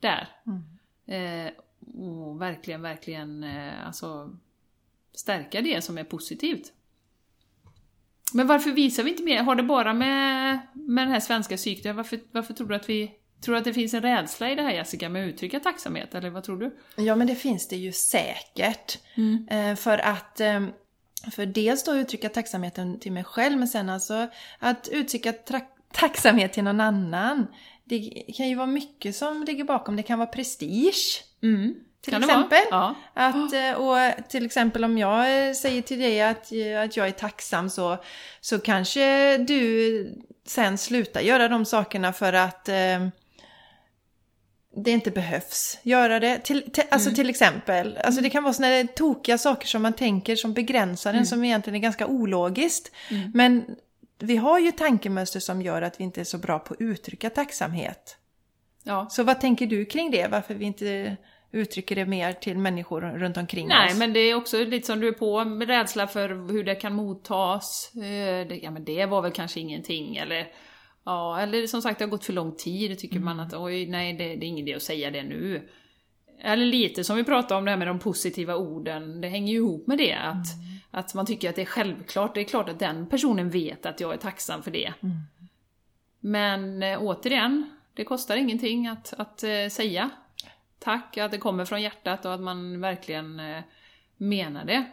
där. Eh, och verkligen, verkligen eh, alltså, stärka det som är positivt. Men varför visar vi inte mer? Har det bara med, med den här svenska psyket varför, varför tror du att vi Tror du att det finns en rädsla i det här Jessica med att uttrycka tacksamhet, eller vad tror du? Ja, men det finns det ju säkert. Eh, för att eh, för dels då uttrycka tacksamheten till mig själv, men sen alltså att uttrycka tacksamhet till någon annan. Det kan ju vara mycket som ligger bakom. Det kan vara prestige. Mm. Till Kan exempel. Ja. Att, eh, och till exempel om jag eh, säger till dig att, eh, att jag är tacksam så, så kanske du sen slutar göra de sakerna för att eh, det inte behövs göra det. Till, till, alltså till exempel, alltså det kan vara sådana tokiga saker som man tänker som begränsar en som egentligen är ganska ologiskt. Men vi har ju tankemönster som gör att vi inte är så bra på att uttrycka tacksamhet. ja. Så vad tänker du kring det? Varför vi inte uttrycker det mer till människor runt omkring Nej, oss? men det är också lite som du är på, rädsla för hur det kan mottas. Eh, det, ja, men det var väl kanske ingenting, eller Ja, eller som sagt det har gått för lång tid, tycker man att oj, nej det, det är ingen idé att säga det nu. Eller lite som vi pratade om det här med de positiva orden, det hänger ju ihop med det. Att, att man tycker att det är självklart, det är klart att den personen vet att jag är tacksam för det. Men eh, återigen, det kostar ingenting att, att eh, säga tack, att det kommer från hjärtat och att man verkligen eh, menar det.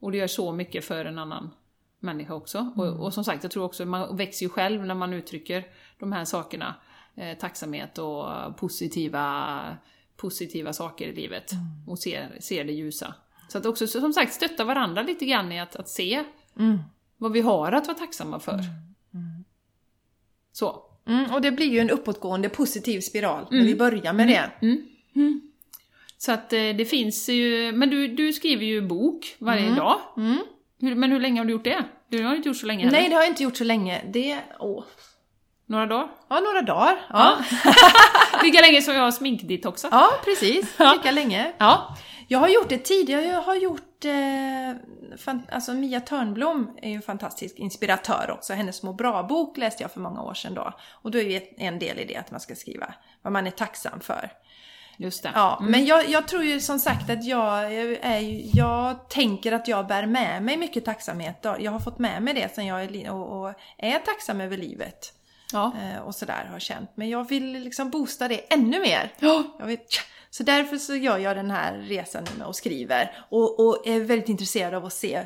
Och det gör så mycket för en annan människa också. Och, och som sagt, jag tror också man växer ju själv när man uttrycker de här sakerna. Eh, tacksamhet och positiva, positiva saker i livet. Och ser, ser det ljusa. Så att också som sagt stötta varandra lite grann i att, att se vad vi har att vara tacksamma för. Så. Mm, och det blir ju en uppåtgående positiv spiral när vi börjar med det. Så att eh, det finns ju, men du, du skriver ju bok varje dag. Hur, men hur länge har du gjort det? Du har inte gjort så länge heller. Nej, det har jag inte gjort så länge. Det... Åh. Några dagar? Ja, några dagar. Ja, Lika länge som jag har sminkdetoxat. ja precis. Lika länge. Ja. Jag har gjort det tidigare. Jag har gjort... Eh, alltså Mia Törnblom är ju en fantastisk inspiratör också. Hennes Små bra-bok läste jag för många år sedan då. Och då är ju en del i det att man ska skriva vad man är tacksam för. Just det. Ja, men jag, jag tror ju som sagt att jag är jag tänker att jag bär med mig mycket tacksamhet. Jag har fått med mig det sen jag är, och, och är tacksam över livet. Ja. Eh, och sådär har jag känt. Men jag vill liksom boosta det ännu mer. Ja. Jag vill Så därför så gör jag den här resan nu och skriver och, och är väldigt intresserad av att se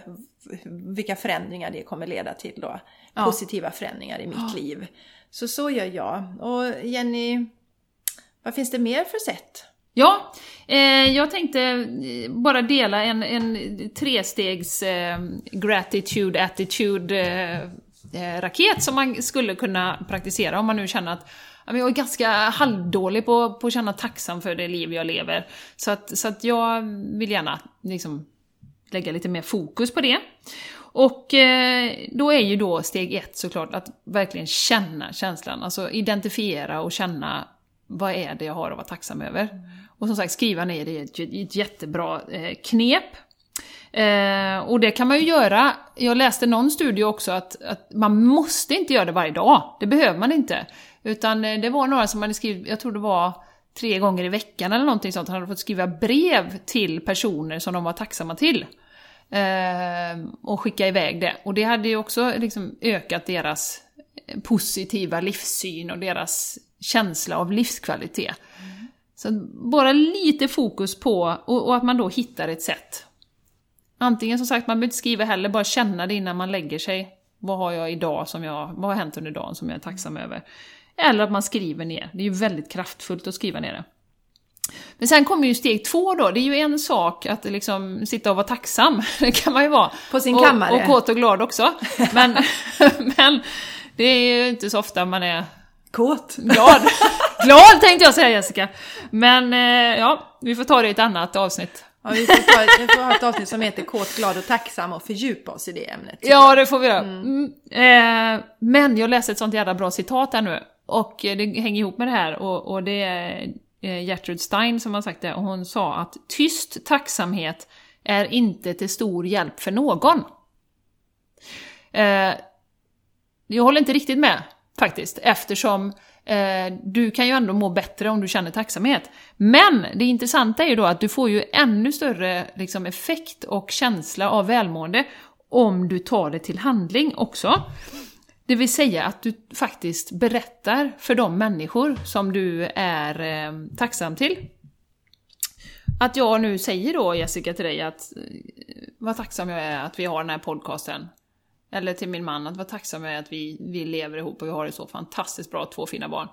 vilka förändringar det kommer leda till då. Ja. Positiva förändringar i mitt liv. Så så gör jag. Och Jenny, vad finns det mer för sätt? Ja, eh, jag tänkte eh, bara dela en, en trestegs eh, gratitude attitude eh, eh, raket som man skulle kunna praktisera om man nu känner att ja, jag är ganska halvdålig på, på att känna tacksam för det liv jag lever. Så att, så att jag vill gärna liksom lägga lite mer fokus på det. Och eh, då är ju då steg ett såklart att verkligen känna känslan, alltså identifiera och känna vad är det jag har att vara tacksam över. Och som sagt, skriva ner det är ett, ett jättebra eh, knep. Eh, och det kan man ju göra, jag läste någon studie också att, att man måste inte göra det varje dag, det behöver man inte. Utan eh, det var några som hade skrivit, jag tror det var tre gånger i veckan eller någonting sånt, han hade fått skriva brev till personer som de var tacksamma till. Eh, och skicka iväg det. Och det hade ju också liksom ökat deras eh, positiva livssyn och deras känsla av livskvalitet. Så bara lite fokus på, och, och, att man då hittar ett sätt. Antingen som sagt, man behöver inte skriva heller, bara känna det innan man lägger sig. Vad har jag idag som jag, vad har hänt under dagen som jag är tacksam över? Eller att man skriver ner, det är ju väldigt kraftfullt att skriva ner det. Men sen kommer ju steg två då, det är ju en sak att liksom sitta och vara tacksam, det kan man ju vara. På sin och, kammare. Och kåt och glad också. Men, men det är ju inte så ofta man är Kåt. glad. glad tänkte jag säga Jessica. Men eh, ja, vi får ta det i ett annat avsnitt. Ja, vi, får ta, vi får ha ett avsnitt som heter Kåt, glad och tacksam och fördjupa oss i det ämnet. Ja, det får vi göra. Mm. Eh, men jag läste ett sånt jävla bra citat här nu. Och det hänger ihop med det här. Och, och det är eh, Gertrud Gertrude Stein som har sagt det. Och hon sa att tyst tacksamhet är inte till stor hjälp för någon. Eh, jag håller inte riktigt med, faktiskt. Eftersom eh, du kan ju ändå må bättre om du känner tacksamhet. Men det intressanta är ju då att du får ju ännu större liksom, effekt och känsla av välmående om du tar det till handling också. Det vill säga att du faktiskt berättar för de människor som du är eh, tacksam till. Att jag nu säger då Jessica till dig att eh, vad tacksam jag är att vi har den här podcasten. Eller till min man att vara tacksam är att vi, vi lever ihop och vi har det så fantastiskt bra, två fina barn.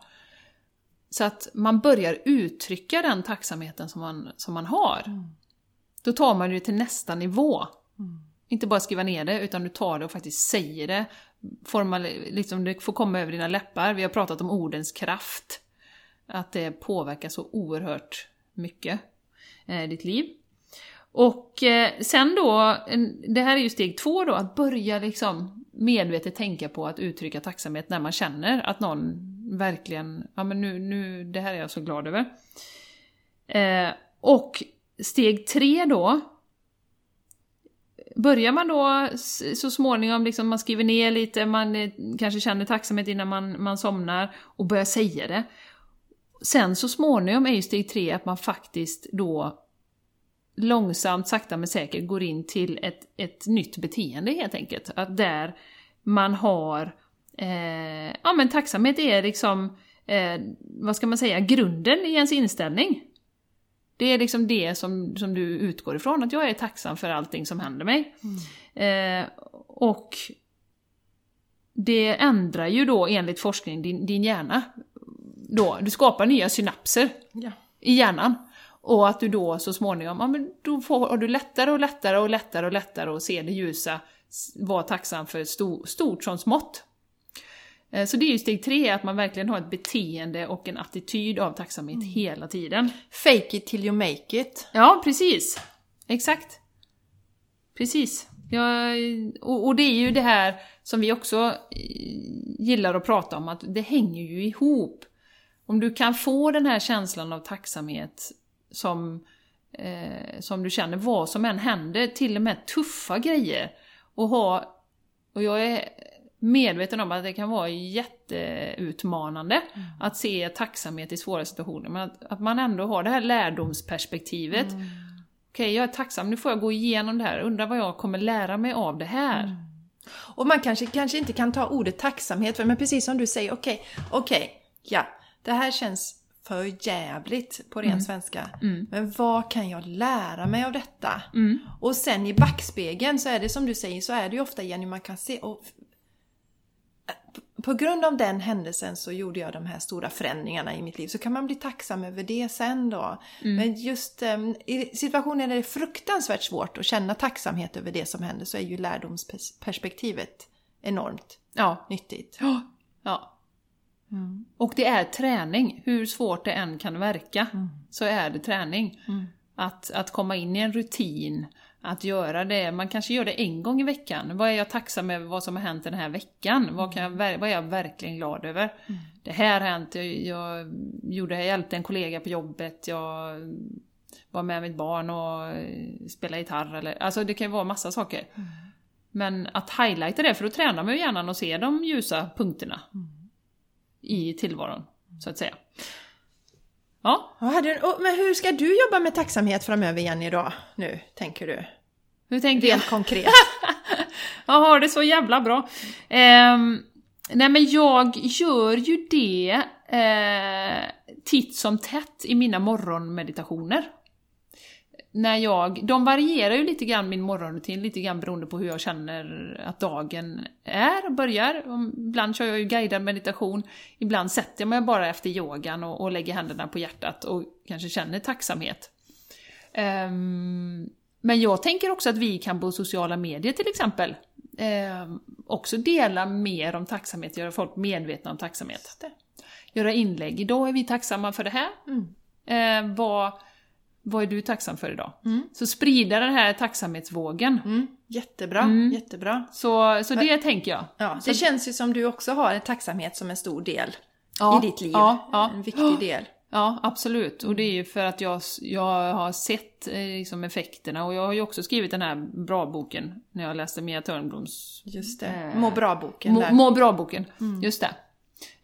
Så att man börjar uttrycka den tacksamheten som man, som man har. Mm. Då tar man det till nästa nivå. Mm. Inte bara skriva ner det, utan du tar det och faktiskt säger det. Formal, liksom det får komma över dina läppar. Vi har pratat om ordens kraft. Att det påverkar så oerhört mycket, eh, ditt liv. Och eh, sen då, det här är ju steg två då, att börja liksom medvetet tänka på att uttrycka tacksamhet när man känner att någon verkligen, ja men nu, nu det här är jag så glad över. Eh, och steg tre då, börjar man då så småningom, liksom man skriver ner lite, man eh, kanske känner tacksamhet innan man, man somnar och börjar säga det. Sen så småningom är ju steg tre att man faktiskt då långsamt, sakta men säkert går in till ett, ett nytt beteende helt enkelt. Att där man har, eh, ja men tacksamhet är liksom, eh, vad ska man säga, grunden i ens inställning. Det är liksom det som, som du utgår ifrån, att jag är tacksam för allting som händer mig. Mm. Eh, och det ändrar ju då enligt forskning din, din hjärna. Då, du skapar nya synapser ja. i hjärnan. Och att du då så småningom, ja men då får har du lättare och lättare och lättare och lättare att se det ljusa, vara tacksam för sto, stort som smått. Eh, så det är ju steg tre, att man verkligen har ett beteende och en attityd av tacksamhet mm. hela tiden. Fake it till you make it. Ja, precis. Exakt. Precis. Ja, och, och det är ju det här som vi också gillar att prata om, att det hänger ju ihop. Om du kan få den här känslan av tacksamhet som, eh, som du känner, vad som än händer, till och med tuffa grejer. Och, ha, och jag är medveten om att det kan vara jätteutmanande mm. att se tacksamhet i svåra situationer, men att, att, man ändå har det här lärdomsperspektivet. Mm. Okej, okay, jag är tacksam, nu får jag gå igenom det här, undrar vad jag kommer lära mig av det här. Mm. Och man kanske, kanske inte kan ta ordet tacksamhet, för, men precis som du säger, okej, okay, okej, okay, ja, det här känns för jävligt på ren svenska. Men vad kan jag lära mig av detta? Och sen i backspegeln så är det som du säger, så är det ju ofta Jenny, man kan se och på grund av den händelsen så gjorde jag de här stora förändringarna i mitt liv. Så kan man bli tacksam över det sen då. Men just um, i situationer där det är fruktansvärt svårt att känna tacksamhet över det som händer så är ju lärdomsperspektivet enormt Ja. nyttigt. ja. Och det är träning, hur svårt det än kan verka, så är det träning. Att, att komma in i en rutin, att göra det, man kanske gör det en gång i veckan. Vad är jag tacksam över vad som har hänt den här veckan? Vad, kan jag, vad är jag verkligen glad över? Det här har hänt, jag, jag, gjorde, jag hjälpte en kollega på jobbet, jag var med mitt barn och eh, spelade gitarr eller, alltså det kan ju vara massa saker. Men att highlighta det, för då tränar man ju hjärnan och ser de ljusa punkterna i tillvaron, så att säga. Ja, men hur ska du jobba med tacksamhet framöver Jenny då? Nu, tänker du? hur tänkte jag? Rent konkret. Jag har det så jävla bra. Ehm, nej men jag gör ju det eh, titt som tätt i mina morgonmeditationer. När jag, de varierar ju lite grann min morgonrutin, lite grann beroende på hur jag känner att dagen är och börjar. Ibland kör jag ju guidad meditation, ibland sätter jag mig bara efter yogan och, och lägger händerna på hjärtat och kanske känner tacksamhet. Ehm, men jag tänker också att vi kan på sociala medier till exempel ehm, också dela mer om tacksamhet, göra folk medvetna om tacksamhet. Göra inlägg. Idag är vi tacksamma för det här. Eh, vad, vad är du tacksam för idag? Så sprida den här tacksamhetsvågen. Mm, jättebra, jättebra. Så, så det tänker jag. Ja, det känns ju som du också har en tacksamhet som en stor del Ja, i ditt liv. ja, ja. En viktig del. Ja, absolut. Och det är ju för att jag, jag har sett eh, liksom effekterna och jag har ju också skrivit den här bra-boken när jag läste Mia Törnbloms Just det. Eh, Må bra-boken Må, må bra-boken, just det.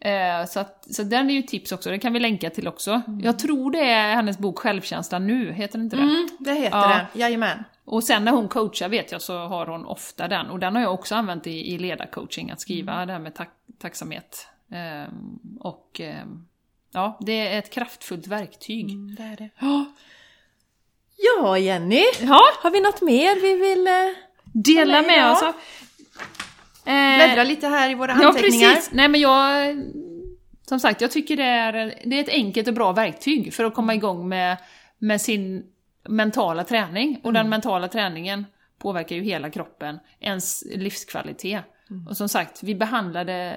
Eh, så, att, så den är ju tips också, det kan vi länka till också. Jag tror det är hennes bok Självkänsla nu, heter det inte det? Mm, det heter Ja. det. Jajamän. Och sen när hon coachar vet jag så har hon ofta den, och den har jag också använt i, i ledarcoaching, att skriva det här med tack, tacksamhet. Ehm, och ehm, ja, det är ett kraftfullt verktyg. Det är det. Ja. Ja, Jenny. Ja, Har vi något mer vi vill eh, dela med oss av. Eh, bläddra lite här i våra Ja, anteckningar? precis. Nej men jag... Som sagt, jag tycker det är, det är ett enkelt och bra verktyg för att komma igång med, med sin mentala träning. Och den mentala träningen påverkar ju hela kroppen, ens livskvalitet. Och som sagt, vi behandlade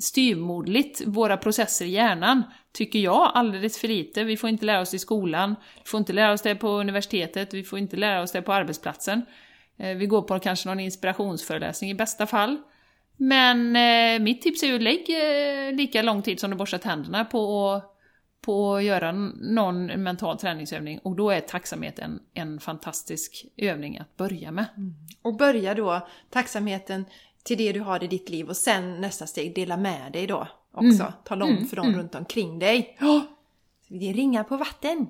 styrmodligt våra processer i hjärnan, tycker jag, alldeles för lite. Vi får inte lära oss det i skolan, vi får inte lära oss det på universitetet, vi får inte lära oss det på arbetsplatsen. Eh, Vi går på kanske någon inspirationsföreläsning i bästa fall. Men eh, mitt tips är ju lägg eh, lika lång tid som du borstar tänderna på att på att göra någon mental träningsövning och då är tacksamhet en, en fantastisk övning att börja med. Och börja då tacksamheten till det du har i ditt liv och sen nästa steg dela med dig då också. Tala om för dem runt omkring dig. Ja. Det är ringa på vatten.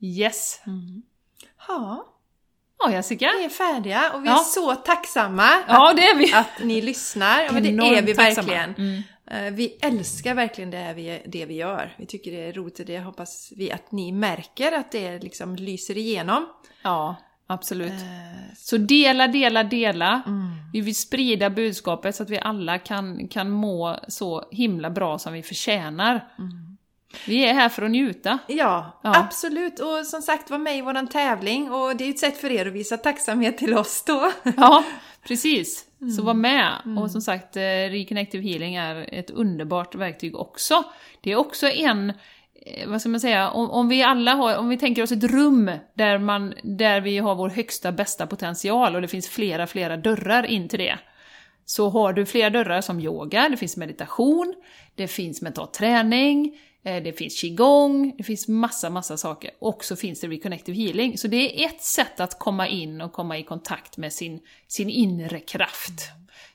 Yes! Ja, Ja Jessica! vi är färdiga och vi är Ja. så tacksamma Ja det är vi! att ni lyssnar. Ja, men det Enormt är vi tacksamma. verkligen. Eh, Vi älskar verkligen det, här vi, det vi gör. Vi tycker det är roligt och det hoppas vi att ni märker att det liksom lyser igenom. Ja, absolut. Eh, Så dela, dela, dela. Vi vill sprida budskapet så att vi alla kan, kan må så himla bra som vi förtjänar. Vi är här för att njuta. Ja, Ja. absolut. Och som sagt, var med i våran tävling och det är ett sätt för er att visa tacksamhet till oss då. Ja, precis. Så var med. Och som sagt, eh, Reconnective Healing är ett underbart verktyg också. Det är också en, eh, vad ska man säga, om, om vi alla har, om vi tänker oss ett rum där, man, där vi har vår högsta, bästa potential och det finns flera, flera dörrar in till det. Så har du flera dörrar som yoga, det finns meditation, det finns mental träning, Eh, det finns qigong, det finns massa, massa saker. Och så finns det reconnective healing. Så det är ett sätt att komma in och komma i kontakt med sin, sin inre kraft.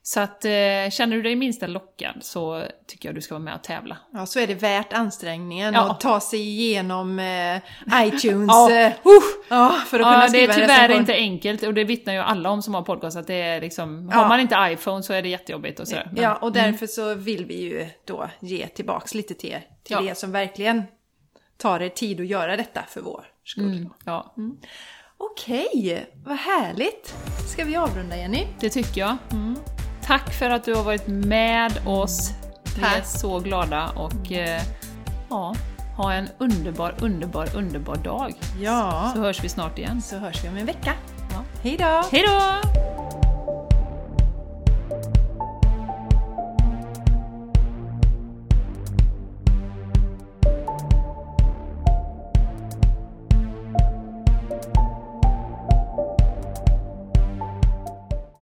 Så att eh, känner du dig minsta lockad så tycker jag du ska vara med och tävla. Ja, så är det värt ansträngningen Ja. att ta sig igenom eh, iTunes. Ja. eh, ja, för att kunna Ja, det är tyvärr inte enkelt och det vittnar ju alla om som har podcast att det är liksom, har Ja. man inte iPhone så är det jättejobbigt och sådär. Men- Ja, och därför så vill vi ju då ge tillbaks lite till er, till Ja. er som verkligen tar er tid att göra detta för vår skull. Mm, ja, Okej, vad härligt! Ska vi avrunda Jenny? det tycker jag. Tack för att du har varit med oss. Vi är så glada och eh, ja, ha en underbar, underbar, underbar dag. Ja, Så hörs vi snart igen. så hörs vi om en vecka. Ja. Hej då! Hej då!